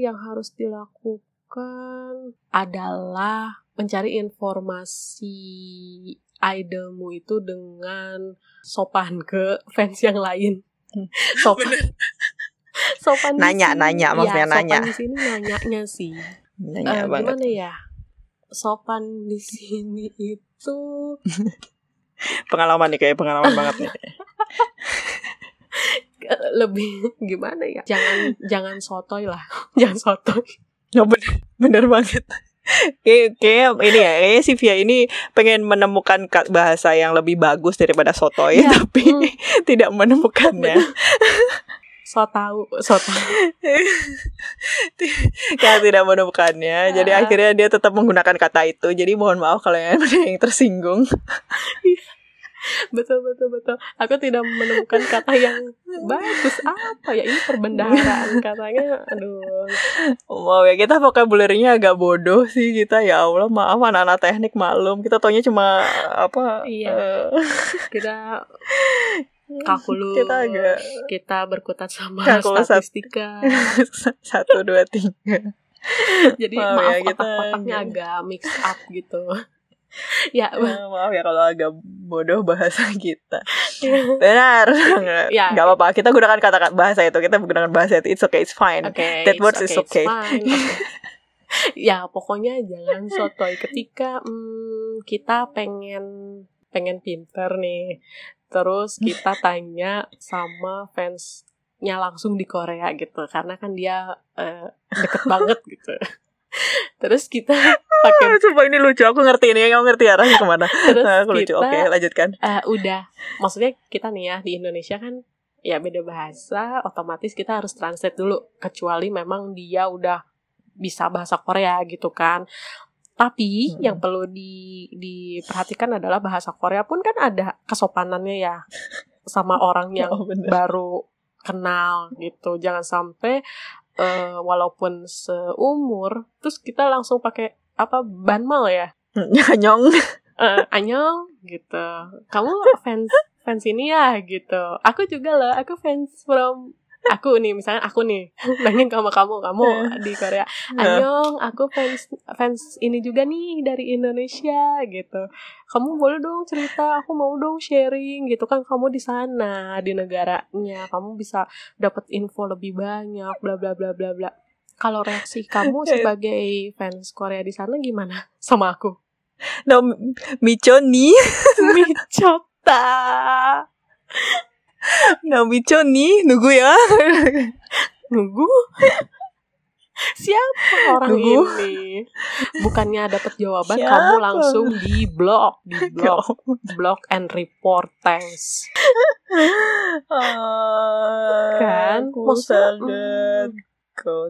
yang harus dilakukan adalah mencari informasi idolmu itu dengan sopan ke fans yang lain. Sopan. Sopan di Nanya, sini- nanya, maksudnya ya, nanya. sopan di sini nanyanya sih. Nanya Eh, banget. gimana ya? Sopan di sini itu pengalaman nih kayak pengalaman banget nih. Eh, lebih gimana ya? Jangan jangan sotoy lah. Jangan sotoy. Ya bener, bener banget. Kayak, ini ya, kayaknya si Via ini pengen menemukan ka- bahasa yang lebih bagus daripada sotoy, Iya, tapi hmm. tidak menemukannya. so tahu so tahu Karena tidak menemukannya, jadi Ah. akhirnya dia tetap menggunakan kata itu. Jadi mohon maaf kalau yang tersinggung. Betul betul betul. Aku tidak menemukan kata yang bagus. Apa ya? Ini perbendaharaan katanya. Aduh. Wow ya kita vocabulary-nya agak bodoh sih kita. Ya Allah maaf anak-anak teknik maklum. Kita taunya cuma apa Iya. eh, kita kalkulus kita agak kita berkutat sama Kalkulus statistika. satu dua tiga. Jadi Maaf maaf ya, kita otak-otaknya agak mix up gitu ya Eh, maaf ya kalau agak bodoh bahasa kita benar Ya. nggak apa-apa kita gunakan kata bahasa itu kita gunakan bahasa itu it's okay it's fine Oke, That words is it's okay. fine. ya, pokoknya jangan sotoy ketika hmm, kita pengen pengen pinter nih. Terus kita tanya sama fansnya langsung di Korea gitu, karena kan dia eh, deket banget gitu. Terus kita pakai Ah, Sumpah ini lucu aku ngerti ini kamu ngerti arahnya ke mana? Terus Ah, aku lucu. kita oke lanjutkan. eh, udah. Maksudnya kita nih ya di Indonesia kan ya beda bahasa otomatis kita harus translate dulu. Kecuali memang dia udah bisa bahasa Korea gitu kan. Tapi Hmm. yang perlu di diperhatikan adalah bahasa Korea pun kan ada kesopanannya ya. Sama orang yang Oh, bener. baru kenal gitu. Jangan sampai eh, walaupun seumur terus kita langsung pakai apa banmal ya nyong eh Anyong gitu. Kamu fans fans ini ya gitu. Aku juga lah, aku fans from aku nih misalnya aku nih nanya sama kamu kamu di Korea Anyong aku fans fans ini juga nih dari Indonesia gitu. Kamu boleh dong cerita aku mau dong sharing gitu. Kan kamu di sana di negaranya kamu bisa dapat info lebih banyak bla bla bla bla bla. Kalau reaksi kamu sebagai fans Korea di sana gimana sama aku? No micho ni 미 Nabico nih nunggu ya. Nunggu? Siapa orang nunggu. ini? Bukannya dapat jawaban siapa? kamu langsung di blog di blog blok and report thanks Uh, kan? aku mm,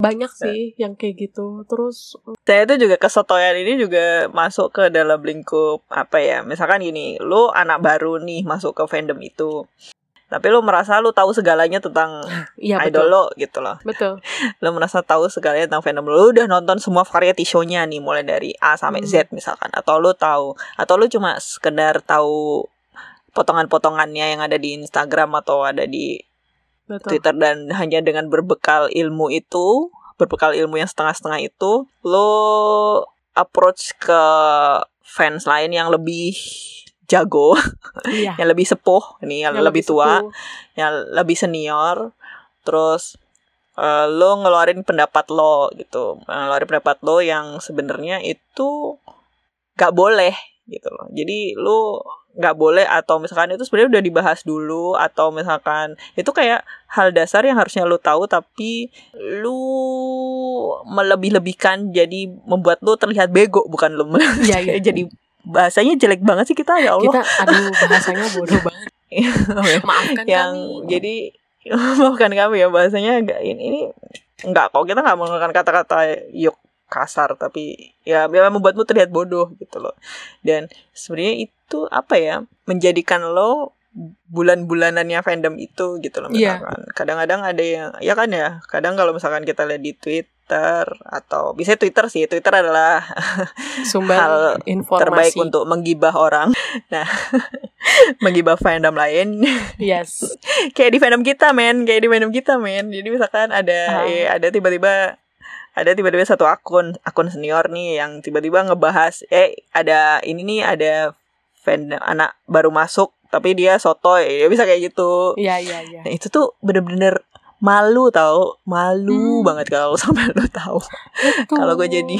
banyak nah. sih yang kayak gitu. Terus mm. saya itu juga kesetoyan ini juga masuk ke dalam lingkup apa ya? Misalkan gini lu anak baru nih masuk ke fandom itu tapi lu merasa lu tahu segalanya tentang iya idol betul. lo gitu loh Betul. lu merasa tahu segalanya tentang fandom lo udah nonton semua variety show-nya nih mulai dari A sampai Hmm. Z misalkan atau lu tahu atau lu cuma sekedar tahu potongan-potongannya yang ada di Instagram atau ada di Betul. Twitter dan hanya dengan berbekal ilmu itu, berbekal ilmu yang setengah-setengah itu, lo approach ke fans lain yang lebih jago, Iya. yang lebih sepuh, ini yang, Yang lebih tua, sepuh. yang lebih senior, terus eh, lo ngeluarin pendapat lo gitu, ngeluarin pendapat lo yang sebenarnya itu gak boleh gitu loh. Jadi lo nggak boleh atau misalkan itu sebenarnya udah dibahas dulu atau misalkan itu kayak hal dasar yang harusnya lu tahu tapi lu melebih-lebihkan jadi membuat lu terlihat bego bukan lu Iya, iya. jadi bahasanya jelek banget sih kita ya Allah. Kita aduh bahasanya bodoh banget. Maafkan yang kami. jadi maafkan kami ya bahasanya enggak ini, ini enggak kok kita nggak menggunakan kata-kata yuk kasar tapi ya memang membuatmu terlihat bodoh gitu loh. Dan sebenarnya itu apa ya menjadikan lo bulan-bulanannya fandom itu gitu loh Iya. misalkan. Kadang-kadang ada yang ya kan ya kadang kalau misalkan kita lihat di Twitter atau bisa Twitter sih Twitter adalah sumber hal informasi. terbaik untuk menggibah orang. Nah menggibah fandom lain. Yes. Kayak di fandom kita men. Kayak di fandom kita men. Jadi misalkan ada Ah. eh, ada tiba-tiba ada tiba-tiba satu akun akun senior nih yang tiba-tiba ngebahas eh ada ini nih ada fandom anak baru masuk tapi dia sotoy. Ya bisa kayak gitu. Iya iya iya. Nah itu tuh bener-bener malu tau malu Hmm. banget kalau sampai lo tahu Betul. kalau gue jadi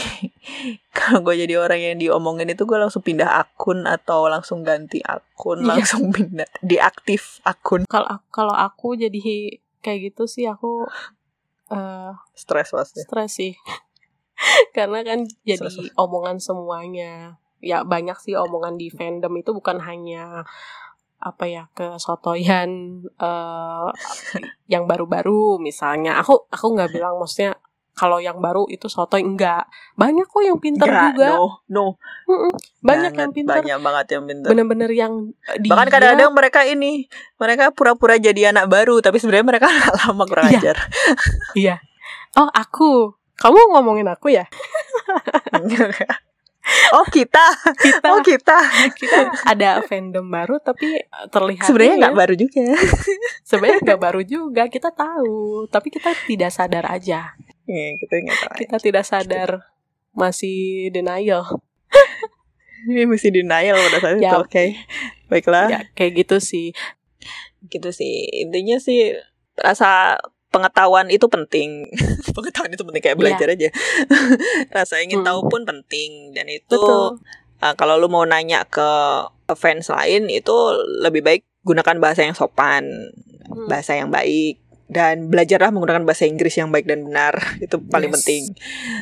kalau gue jadi orang yang diomongin itu gue langsung pindah akun atau langsung ganti akun Iya. langsung pindah diaktif akun kalau kalau aku jadi kayak gitu sih aku eh stres pasti stres sih karena kan jadi Stres. omongan semuanya ya banyak sih omongan di fandom itu bukan hanya apa ya kesotoyan eh yang baru-baru misalnya. Aku aku nggak bilang maksudnya kalau yang baru itu sotoy enggak banyak kok yang pinter juga. no no. Mm-mm. banyak Banget, yang pinter. banyak banget yang pinter. Bener-bener yang dia bahkan kadang-kadang mereka ini mereka pura-pura jadi anak baru tapi sebenarnya mereka lama kurang Iya. ajar. Iya. Oh aku. Kamu ngomongin aku ya oh kita. Kita. Oh kita. Kita ada fandom baru tapi eh, terlihat sebenarnya nggak baru juga. Sebenarnya nggak baru juga kita tahu. Tapi kita tidak sadar aja. Iya, kita nggak tahu. Kita tidak sadar. Masih denial. Ini mesti denial pada saat itu Ya. oke. Baiklah. Ya kayak gitu sih. Gitu sih. Intinya sih rasa pengetahuan itu penting pengetahuan itu penting kayak Iya. belajar aja rasa ingin Hmm. tahu pun penting dan itu betul uh, kalau lu mau nanya ke fans lain itu lebih baik gunakan bahasa yang sopan Hmm. bahasa yang baik dan belajarlah menggunakan bahasa Inggris yang baik dan benar itu paling Yes. penting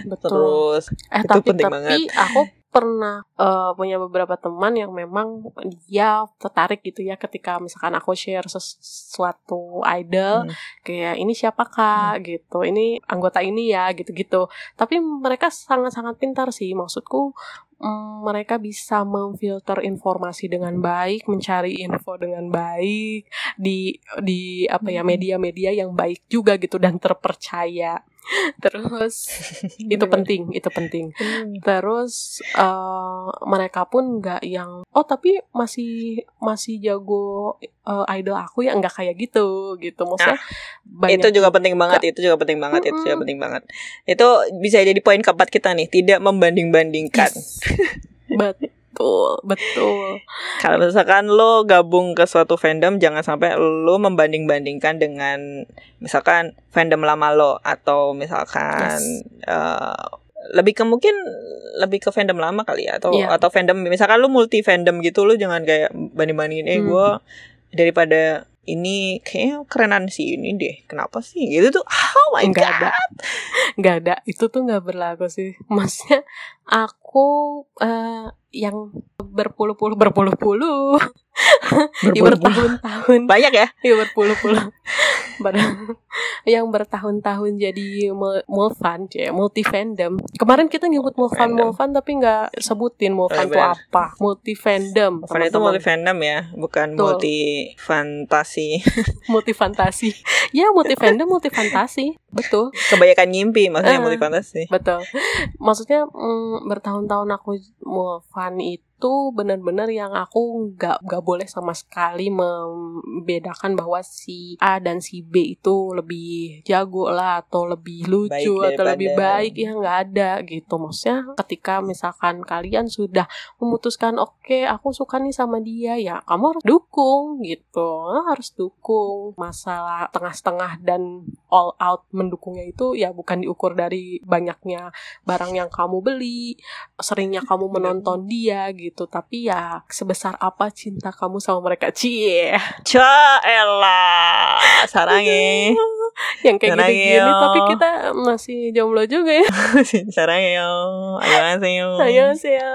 betul terus eh itu tapi penting tapi banget. aku pernah eh, punya beberapa teman yang memang dia tertarik gitu ya ketika misalkan aku share sesuatu idol Hmm. kayak ini siapa kak? Gitu. Ini anggota ini ya gitu-gitu. Tapi mereka sangat-sangat pintar sih. Maksudku mm, mereka bisa memfilter informasi dengan baik mencari info dengan baik di di apa ya Hmm. media-media yang baik juga gitu dan terpercaya terus itu penting itu penting. Hmm. terus eh, mereka pun nggak yang oh tapi masih masih jago eh, idol aku ya? Nggak kayak gitu gitu. Maksudnya banyak itu juga penting banget itu juga penting banget itu juga penting banget. Itu bisa jadi poin keempat kita nih tidak membanding-bandingkan. Yes. betul betul kalau misalkan lo gabung ke suatu fandom jangan sampai lo membanding-bandingkan dengan misalkan fandom lama lo atau misalkan eh, lebih ke mungkin lebih ke fandom lama kali ya atau Iya. atau fandom misalkan lo multi fandom gitu lo jangan kayak banding-bandingin eh Hmm. gue daripada ini kayaknya kerenan si ini deh kenapa sih? Gitu tuh oh my nggak god. Ada nggak ada. Itu tuh nggak berlaku sih. Maksudnya aku eh, yang berpuluh-puluh berpuluh-puluh. Ya Berpuluh-puluh. bertahun-tahun. Banyak ya? Ya berpuluh-puluh. Yang bertahun-tahun jadi mul- mulfan ya multi fandom kemarin kita nyebut mulfan mulfan tapi nggak sebutin mulfan Oh, itu apa. Multi fandom Fan itu multi fandom ya, bukan Betul. multi fantasi. multi fantasi ya multi fandom multi fantasi betul. Kebanyakan ngimpi maksudnya Ah. multi fantasi. betul. Maksudnya mm, bertahun-tahun aku mulfan itu benar-benar yang aku nggak nggak boleh sama sekali membedakan bahwa si A dan si B itu lebih jago lah atau lebih lucu Baik atau lebih baik. ya nggak ada gitu. Maksudnya ketika misalkan kalian sudah memutuskan oke aku suka nih sama dia ya kamu harus dukung gitu. Lo harus dukung. Masalah tengah-setengah dan all out mendukungnya itu ya bukan diukur dari banyaknya barang yang kamu beli seringnya kamu menonton dia gitu tapi ya sebesar apa cinta kamu sama mereka cie Ca elah, sarangnya. yang kayak yo. tapi kita masih jomblo juga ya sarangnya. Annyeonghaseyo. ayo sih ya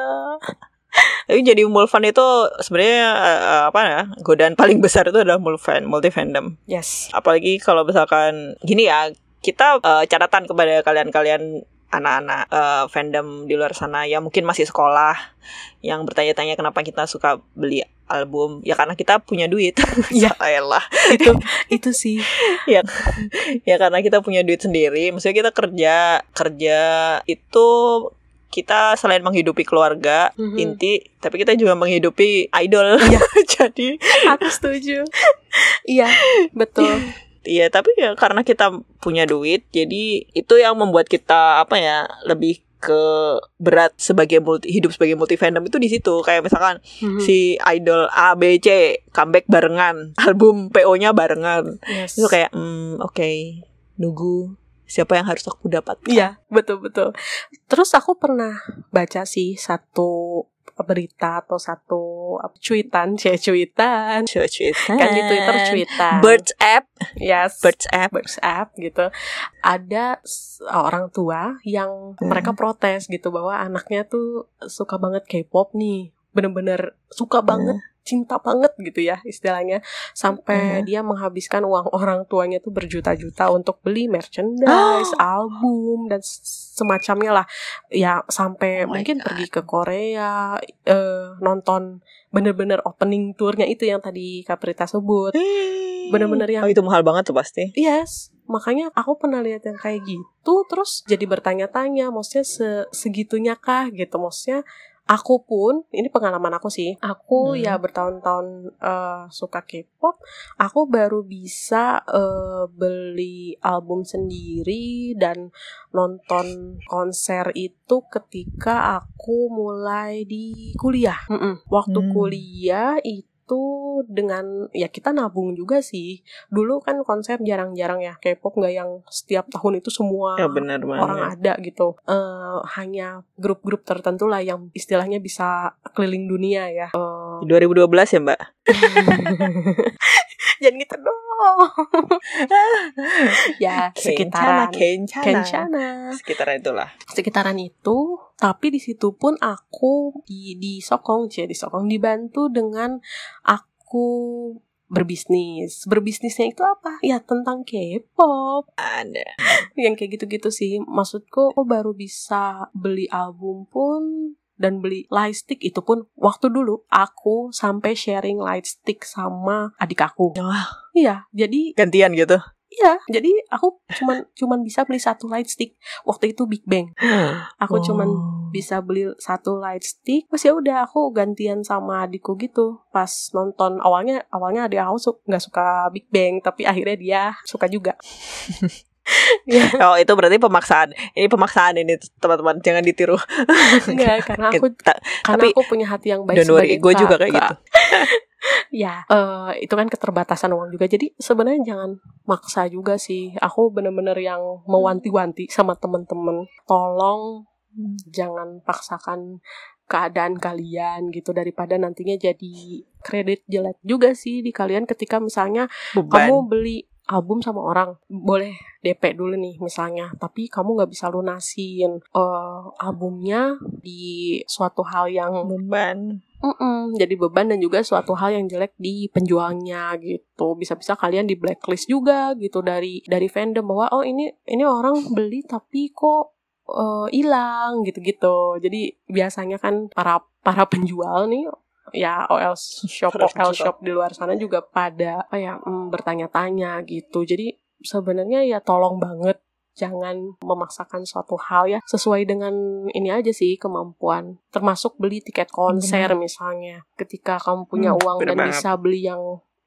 Tapi jadi mulfan itu sebenarnya eh, apa ya? Godaan paling besar itu adalah mulfan, multi fandom. yes Apalagi kalau misalkan gini ya, kita eh, catatan kepada kalian-kalian anak-anak eh, fandom di luar sana yang mungkin masih sekolah yang bertanya-tanya kenapa kita suka beli album ya karena kita punya duit Iya. Elah. itu itu sih ya karena kita punya duit sendiri maksudnya kita kerja kerja itu kita selain menghidupi keluarga Mhm. inti tapi kita juga menghidupi idol Iya. jadi aku setuju iya betul Iya, tapi ya karena kita punya duit, jadi itu yang membuat kita apa ya lebih ke berat sebagai multi, hidup sebagai multi fandom itu di situ. Kayak misalkan Mhm. si idol A, B, C comeback barengan, album PO-nya barengan. yes. Itu kayak, hmm, oke, nunggu siapa yang harus aku dapatkan. Iya, betul betul. Terus aku pernah baca sih satu berita atau satu apa, cuitan, cie cuitan. Cuitan. Kan di Twitter cuitan. Birds app, yes. Birds app. Birds app gitu. Ada orang tua yang Hmm. mereka protes gitu bahwa anaknya tuh suka banget K-pop nih. Bener-bener suka banget, cinta banget gitu ya istilahnya. Sampai dia menghabiskan uang orang tuanya tuh berjuta-juta untuk beli merchandise, album dan semacamnya lah. Ya sampai Oh mungkin God. pergi ke Korea eh, nonton bener-bener opening tournya itu yang tadi Kaprita sebut. Bener-bener yang Oh itu mahal banget tuh pasti. Yes, makanya aku pernah lihat yang kayak gitu, terus jadi bertanya-tanya, maksudnya se segitunya kah gitu, maksudnya aku pun, ini pengalaman aku sih, aku Hmm. ya bertahun-tahun eh, suka K-pop, aku baru bisa eh, beli album sendiri dan nonton konser itu ketika aku mulai di kuliah. Mm-mm. Waktu Hmm. kuliah itu dengan ya kita nabung juga sih. Dulu kan konser jarang-jarang ya K-pop nggak yang setiap tahun itu semua Ya banget. orang ada gitu. Eh, hanya grup-grup tertentu lah yang istilahnya bisa keliling dunia ya. Eh, 2012 ya mbak? jangan gitu dong. Ya sekitaran. Kencana, Kencana. Sekitaran itulah. sekitaran itu tapi di situ pun aku di disokong cie disokong dibantu dengan aku berbisnis. Berbisnisnya itu apa? Ya tentang K-pop. Ada. yang kayak gitu-gitu sih. Maksudku aku baru bisa beli album pun dan beli lightstick itu pun waktu dulu aku sampai sharing lightstick sama adik aku Wah. iya jadi Gantian gitu. iya jadi aku cuman cuman bisa beli satu lightstick waktu itu Big Bang aku cuman Oh. bisa beli satu light stick terus ya udah aku gantian sama adikku gitu pas nonton awalnya awalnya adik aku su- nggak suka Big Bang tapi akhirnya dia suka juga ya Oh itu berarti pemaksaan. Ini pemaksaan ini teman-teman jangan ditiru. enggak karena aku Kita- karena tapi aku punya hati yang baik don't worry, sebagai gue juga kayak gitu. ya eh, itu kan keterbatasan uang juga jadi sebenarnya jangan maksa juga sih aku bener-bener yang mewanti-wanti sama temen-temen tolong jangan paksakan keadaan kalian gitu daripada nantinya jadi kredit jelek juga sih di kalian ketika misalnya Beban. kamu beli album sama orang. Boleh DP dulu nih misalnya tapi kamu nggak bisa lunasin eh, albumnya di suatu hal yang beban. Mm-mm, jadi beban dan juga suatu hal yang jelek di penjualnya gitu. Bisa-bisa kalian di blacklist juga gitu dari dari fandom bahwa oh ini ini orang beli tapi kok eh, hilang gitu-gitu. Jadi biasanya kan para para penjual nih ya OL shop OL shop di luar sana juga pada apa ya mm, bertanya-tanya gitu. Jadi sebenarnya ya tolong banget jangan memaksakan suatu hal ya. Sesuai dengan ini aja sih kemampuan. Termasuk beli tiket konser misalnya. Ketika kamu punya Hmm, uang dan banget. bisa beli yang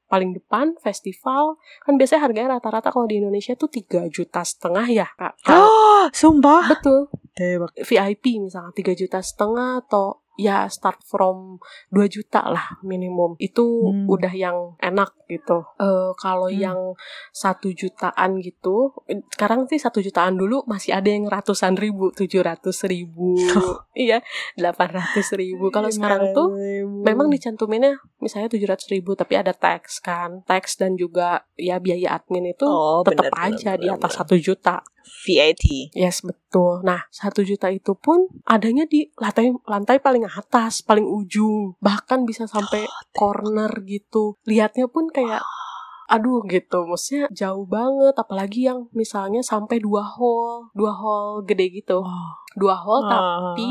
paling depan festival kan biasanya harganya rata-rata kalau di Indonesia tuh tiga juta setengah ya kak. Oh, sumpah. betul. Tebak. VIP misalnya tiga juta setengah atau ya start from 2 juta lah minimum. Itu Hmm. udah yang enak gitu. Eh kalau Hmm. yang satu jutaan gitu sekarang sih satu jutaan dulu masih ada yang ratusan ribu tujuh ratus ribu. Iya delapan ratus ribu. Kalau sekarang tuh memang dicantuminnya misalnya tujuh ratus ribu tapi ada tax kan. Tax dan juga ya biaya admin itu Oh, tetap aja di benar, atas satu juta VAT. Yes betul. Nah satu juta itu pun adanya di lantai lantai paling atas, paling ujung, bahkan bisa sampai corner gitu. Lihatnya pun kayak aduh gitu, maksudnya jauh banget. Apalagi yang misalnya sampai dua hall, dua hall gede gitu, Oh, dua hall Ah. tapi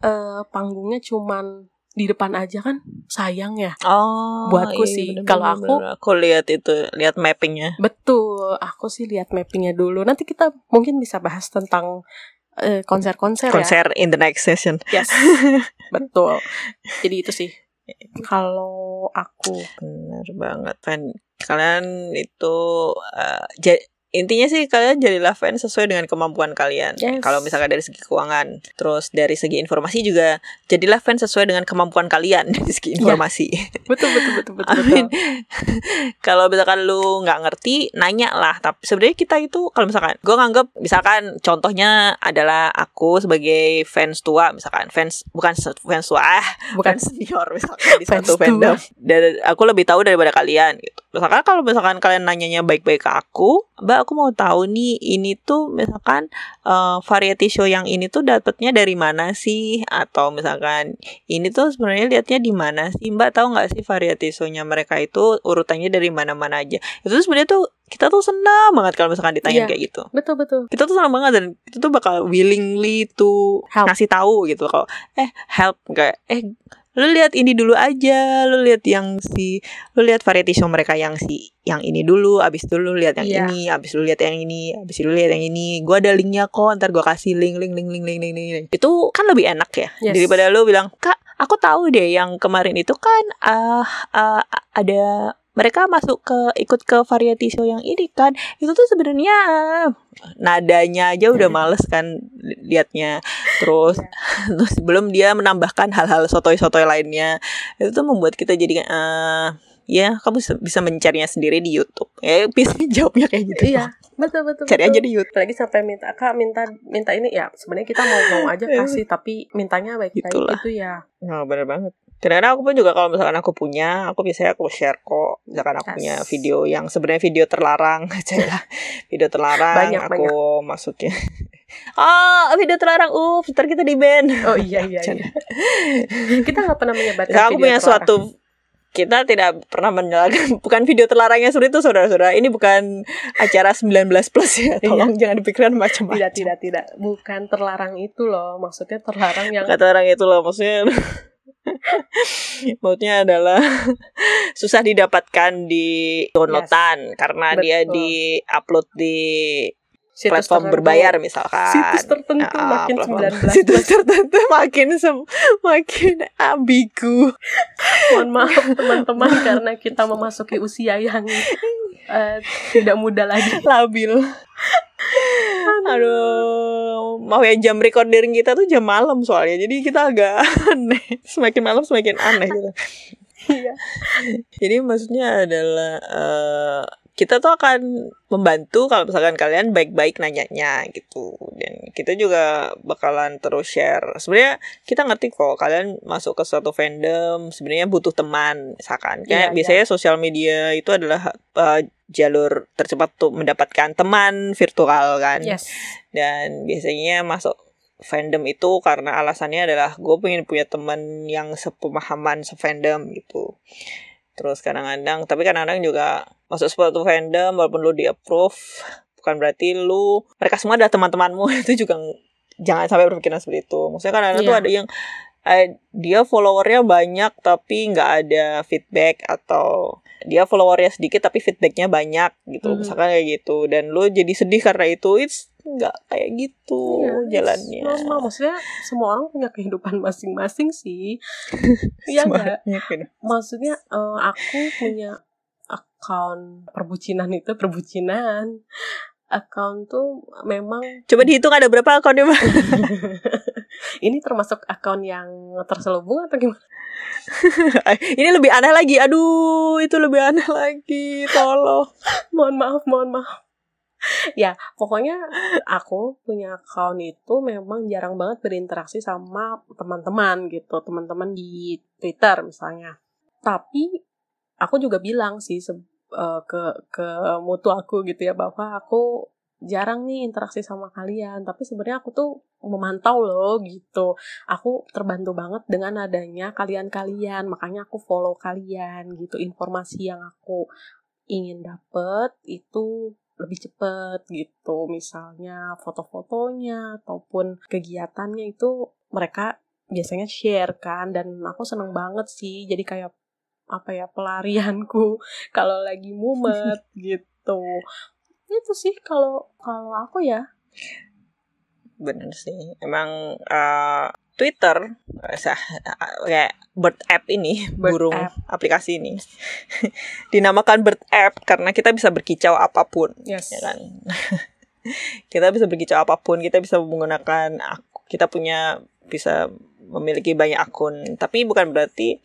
eh, panggungnya cuman di depan aja kan sayang ya. Oh, Buatku iya, sih, bener, kalau aku- aku lihat itu, lihat mappingnya. Betul, aku sih lihat mappingnya dulu. Nanti kita mungkin bisa bahas tentang eh, konser-konser ya. Konser in the next session. Yes, betul. Jadi itu sih. Kalau aku, Bener banget, fan. Kalian itu ja- intinya sih kalian jadilah fan sesuai dengan kemampuan kalian. Yes. Kalau misalkan dari segi keuangan, terus dari segi informasi juga jadilah fan sesuai dengan kemampuan kalian dari segi informasi. betul betul betul betul. Amin. betul. kalau misalkan lu nggak ngerti, nanya lah. Tapi sebenarnya kita itu kalau misalkan, gue nganggap misalkan contohnya adalah aku sebagai fans tua, misalkan fans bukan fans tua, ah, Bukan fans senior misalkan di Fans satu fandom. Dan aku lebih tahu daripada kalian gitu. Misalkan kalau misalkan kalian nanyanya baik-baik ke aku, Mbak aku mau tahu nih ini tuh misalkan eh, variety show yang ini tuh dapetnya dari mana sih? Atau misalkan ini tuh sebenarnya liatnya di mana sih? Mbak tahu nggak sih variety show-nya mereka itu urutannya dari mana-mana aja? Itu sebenarnya tuh kita tuh senang banget kalau misalkan ditanya Iya. kayak gitu betul betul. kita tuh senang banget dan itu tuh bakal willingly to Help. ngasih tahu gitu kalau eh help nggak eh lu lihat ini dulu aja lu lihat yang si lu lihat variety show mereka yang si yang ini dulu abis itu lu lihat yang Iya. ini abis lu lihat yang ini abis lu lihat yang ini gua ada linknya kok ntar gua kasih link link link link link link, link, itu kan lebih enak ya Yes. daripada lu bilang kak aku tahu deh yang kemarin itu kan ah ah, ada mereka masuk ke ikut ke variety show yang ini kan itu tuh sebenarnya nadanya aja udah males kan li- liatnya terus terus belum dia menambahkan hal-hal sotoy-sotoy lainnya itu tuh membuat kita jadi eh ya kamu bisa, mencarinya sendiri di YouTube ya bisa jawabnya kayak gitu Iya, betul betul. cari betul. aja di YouTube Lagi sampai minta kak minta minta ini ya sebenarnya kita mau mau aja kasih tapi mintanya baik-baik itu ya. Nah, bener banget. Kadang-kadang aku pun juga kalau misalkan aku punya, aku biasanya aku share kok. Misalkan aku Yes. punya video yang sebenarnya video terlarang, lah video terlarang, Banyak, aku masukin. Oh, video terlarang, uh, ntar kita di ban. Oh iya iya. iya. kita nggak pernah menyebarkan Misalkan aku punya terlarang. suatu kita tidak pernah menyalahkan bukan video terlarangnya seperti itu saudara-saudara ini bukan acara 19 plus ya tolong jangan dipikirkan macam-macam Tidak tidak tidak bukan terlarang itu loh maksudnya terlarang yang kata orang itu loh maksudnya maksudnya adalah susah didapatkan di downloadan karena dia Betul. di upload di situs platform tertentu. berbayar misalkan. Situs tertentu Ah, makin platform- 19 situs tertentu makin sem- makin ambigu. Mohon maaf teman-teman karena kita memasuki usia yang eh, tidak muda lagi. Labil aduh mau ya jam recording kita tuh jam malam soalnya jadi kita agak aneh semakin malam semakin aneh gitu Iya. Jadi maksudnya adalah eh, kita tuh akan membantu kalau misalkan kalian baik-baik nanyanya gitu. Dan kita juga bakalan terus share. Sebenarnya kita ngerti kok kalian masuk ke suatu fandom sebenarnya butuh teman misalkan. Kayak Iya, biasanya sosial media itu adalah eh, jalur tercepat untuk mendapatkan teman virtual kan? Yes. Dan biasanya masuk fandom itu karena alasannya adalah gue pengen punya teman yang sepemahaman sefandom gitu terus kadang-kadang tapi kadang-kadang juga masuk suatu fandom walaupun lu di approve bukan berarti lu mereka semua adalah teman-temanmu itu juga ng- jangan sampai berpikiran seperti itu maksudnya kadang-kadang tuh Iya. ada yang eh, dia followernya banyak tapi nggak ada feedback atau dia followernya sedikit tapi feedbacknya banyak gitu Mhm. misalkan kayak gitu dan lu jadi sedih karena itu it's nggak kayak gitu Iya, jalannya normal maksudnya semua orang punya kehidupan masing-masing sih Iya Semuanya nggak? gitu. maksudnya eh, aku punya account perbucinan itu perbucinan account tuh memang Coba dihitung ada berapa akunnya Mbak? ini termasuk account yang terselubung atau gimana? Ini lebih aneh lagi. Aduh, itu lebih aneh lagi. Tolong. mohon maaf, mohon maaf. ya, pokoknya aku punya account itu memang jarang banget berinteraksi sama teman-teman gitu, teman-teman di Twitter misalnya. Tapi aku juga bilang sih se- eh, ke ke mutu aku gitu ya bahwa aku jarang nih interaksi sama kalian, tapi sebenarnya aku tuh memantau loh gitu. Aku terbantu banget dengan adanya kalian-kalian, makanya aku follow kalian gitu. Informasi yang aku ingin dapet itu lebih cepet gitu. Misalnya foto-fotonya ataupun kegiatannya itu mereka biasanya share kan dan aku seneng banget sih. Jadi kayak apa ya pelarianku kalau lagi mumet gitu. Itu sih kalau kalau aku ya. Bener sih. Emang eh, Twitter kayak bird app ini, Bird burung app. aplikasi ini. Dinamakan bird app karena kita bisa berkicau apa pun, Yes. ya kan? kita bisa berkicau apa pun, kita bisa menggunakan ak- kita punya bisa memiliki banyak akun, tapi bukan berarti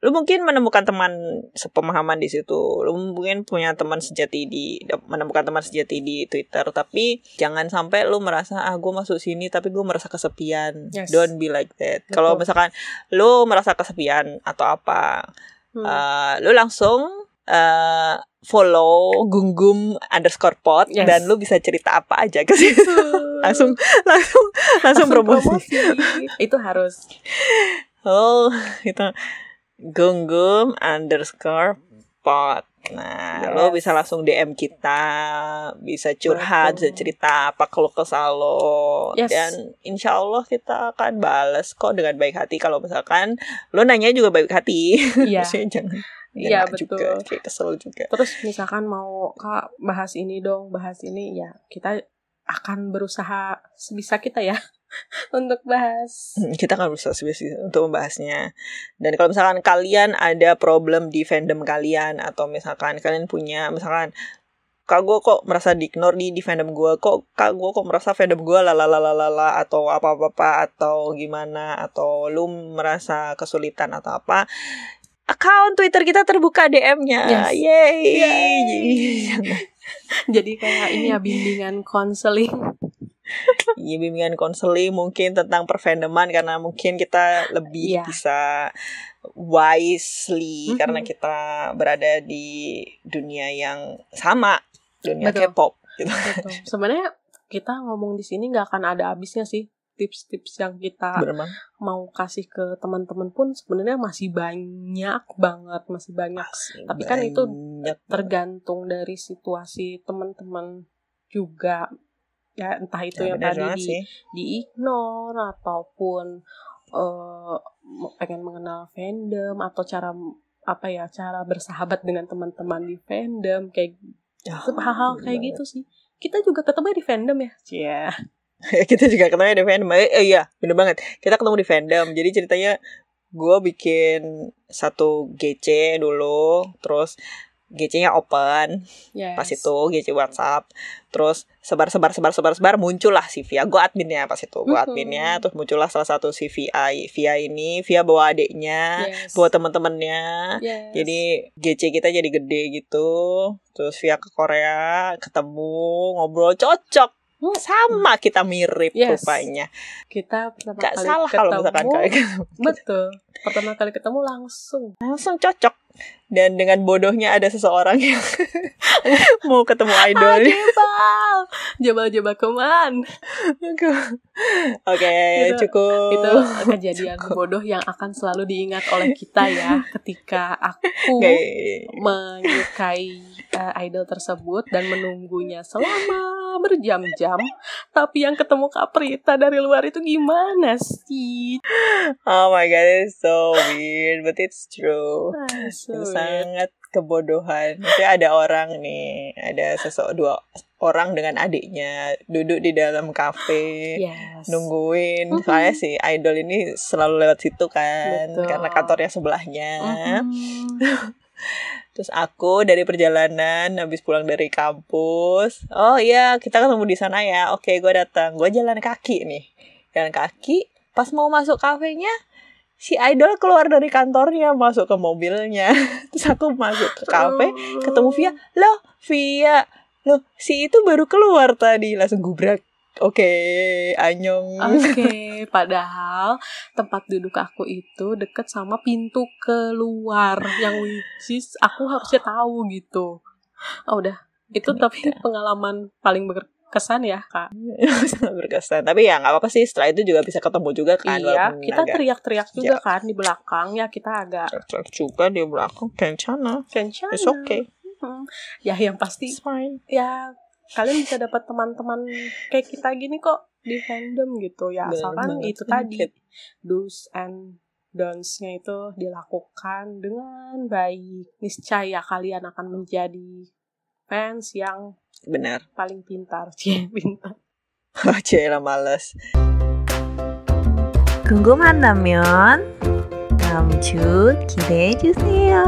lu mungkin menemukan teman sepemahaman di situ. Lu mungkin punya teman sejati di menemukan teman sejati di Twitter. Tapi jangan sampai lu merasa ah gue masuk sini tapi gue merasa kesepian. Yes. don't be like that. Kalau misalkan lu merasa kesepian atau apa Hmm. eh, lu langsung eh, follow gunggum underscore pot Yes. dan lu bisa cerita apa aja ke situ. Langsung langsung langsung promosi. Itu harus. Oh, itu gunggum underscore pot. Nah, Yes. lo bisa langsung DM kita, bisa curhat, Betul. bisa cerita apa kalau kesal lo. Yes. Dan insya Allah kita akan balas kok dengan baik hati. Kalau misalkan lo nanya juga baik hati. Iya. Maksudnya jangan Iya, jangan juga, betul. kayak kesel juga. Terus misalkan mau kak bahas ini dong, bahas ini ya kita akan berusaha sebisa kita ya untuk bahas. Hmm, kita akan berusaha sebisa untuk membahasnya. Dan kalau misalkan kalian ada problem di fandom kalian atau misalkan kalian punya misalkan kak gue kok merasa di ignore di di fandom gue kok kak gue kok merasa fandom gue lalalalalala atau apa apa apa atau gimana atau lu merasa kesulitan atau apa account Twitter kita terbuka DM-nya Yes. Jadi, jangan- Jadi kayak ini ya bimbingan konseling. Iya bimbingan konseling mungkin tentang perfandoman karena mungkin kita lebih Iya. bisa wisely Mhm. karena kita berada di dunia yang sama dunia Betul. K-pop gitu. Betul. Sebenarnya kita ngomong di sini nggak akan ada habisnya sih tips-tips yang kita Bener mau kasih ke teman-teman pun sebenarnya masih banyak banget, masih banyak. Tapi kan itu Banyak Tergantung dari situasi teman-teman juga ya entah itu Ya, yang tadi di sih. di ignore ataupun eh, pengen mengenal fandom atau cara apa ya cara bersahabat dengan teman-teman di fandom kayak Ya, hal-hal kayak banget. gitu sih kita juga ketemu di fandom ya Cia. kita juga ketemu di fandom. Eh, eh, iya, bener banget. Kita ketemu di fandom. Jadi ceritanya gue bikin satu GC dulu, terus GC-nya open. yes. pas itu GC WhatsApp. Terus sebar sebar sebar sebar sebar muncullah si Via. Gue adminnya pas itu. Gue adminnya. Terus muncullah salah satu si VI Via ini. Via bawa adiknya yes. bawa teman-temannya yes. jadi GC kita jadi gede gitu. Terus Via ke Korea ketemu ngobrol. Cocok Hmm. sama kita mirip Yes. rupanya. Kita pertama gak kali salah kalau misalkan ketemu, kalian betul. Pertama kali ketemu langsung. Langsung cocok. Dan dengan bodohnya ada seseorang yang mau ketemu ah, idol. Jebal jebal jebal keman Oke, Itu- cukup. itu kejadian bodoh yang akan selalu diingat oleh kita ya ketika aku Oke. menyukai uh, idol tersebut dan menunggunya selama berjam-jam tapi yang ketemu Kaprita dari luar itu gimana sih Oh my god, it's so weird, but it's true. Ah, so Itu weird. sangat kebodohan. Maksudnya ada orang nih, ada sesok dua orang dengan adiknya duduk di dalam kafe. yes nungguin Mhm. soalnya si idol ini selalu lewat situ kan Betul. karena kantornya sebelahnya Mhm. Terus aku dari perjalanan habis pulang dari kampus. Oh iya, kita ketemu di sana ya. Oke, gue datang. Gue jalan kaki nih. Jalan kaki. Pas mau masuk kafenya, si idol keluar dari kantornya masuk ke mobilnya. Terus aku masuk ke kafe, ketemu Via. Loh, Via. Loh, si itu baru keluar tadi. Langsung gubrak. Oke, anyong. Oke, padahal tempat duduk aku itu deket sama pintu keluar yang which is aku harusnya tahu gitu. Oh udah, itu tapi pengalaman paling berkesan ya kak. sangat berkesan. Tapi ya nggak apa-apa sih. Setelah itu juga bisa ketemu juga kan. iya, kita teriak-teriak juga kan di belakang ya kita agak teriak juga di belakang. Kencana. kencang. It's okay. Hmm. Ya yang pasti It's fine. ya kalian bisa dapat teman-teman kayak kita gini kok di fandom gitu ya Bener asalkan banget. itu tadi do's and don'ts-nya itu dilakukan dengan baik niscaya kalian akan menjadi fans yang Benar. paling pintar cie pintar Cila males. 궁금한다면 다음 주 기대해 주세요.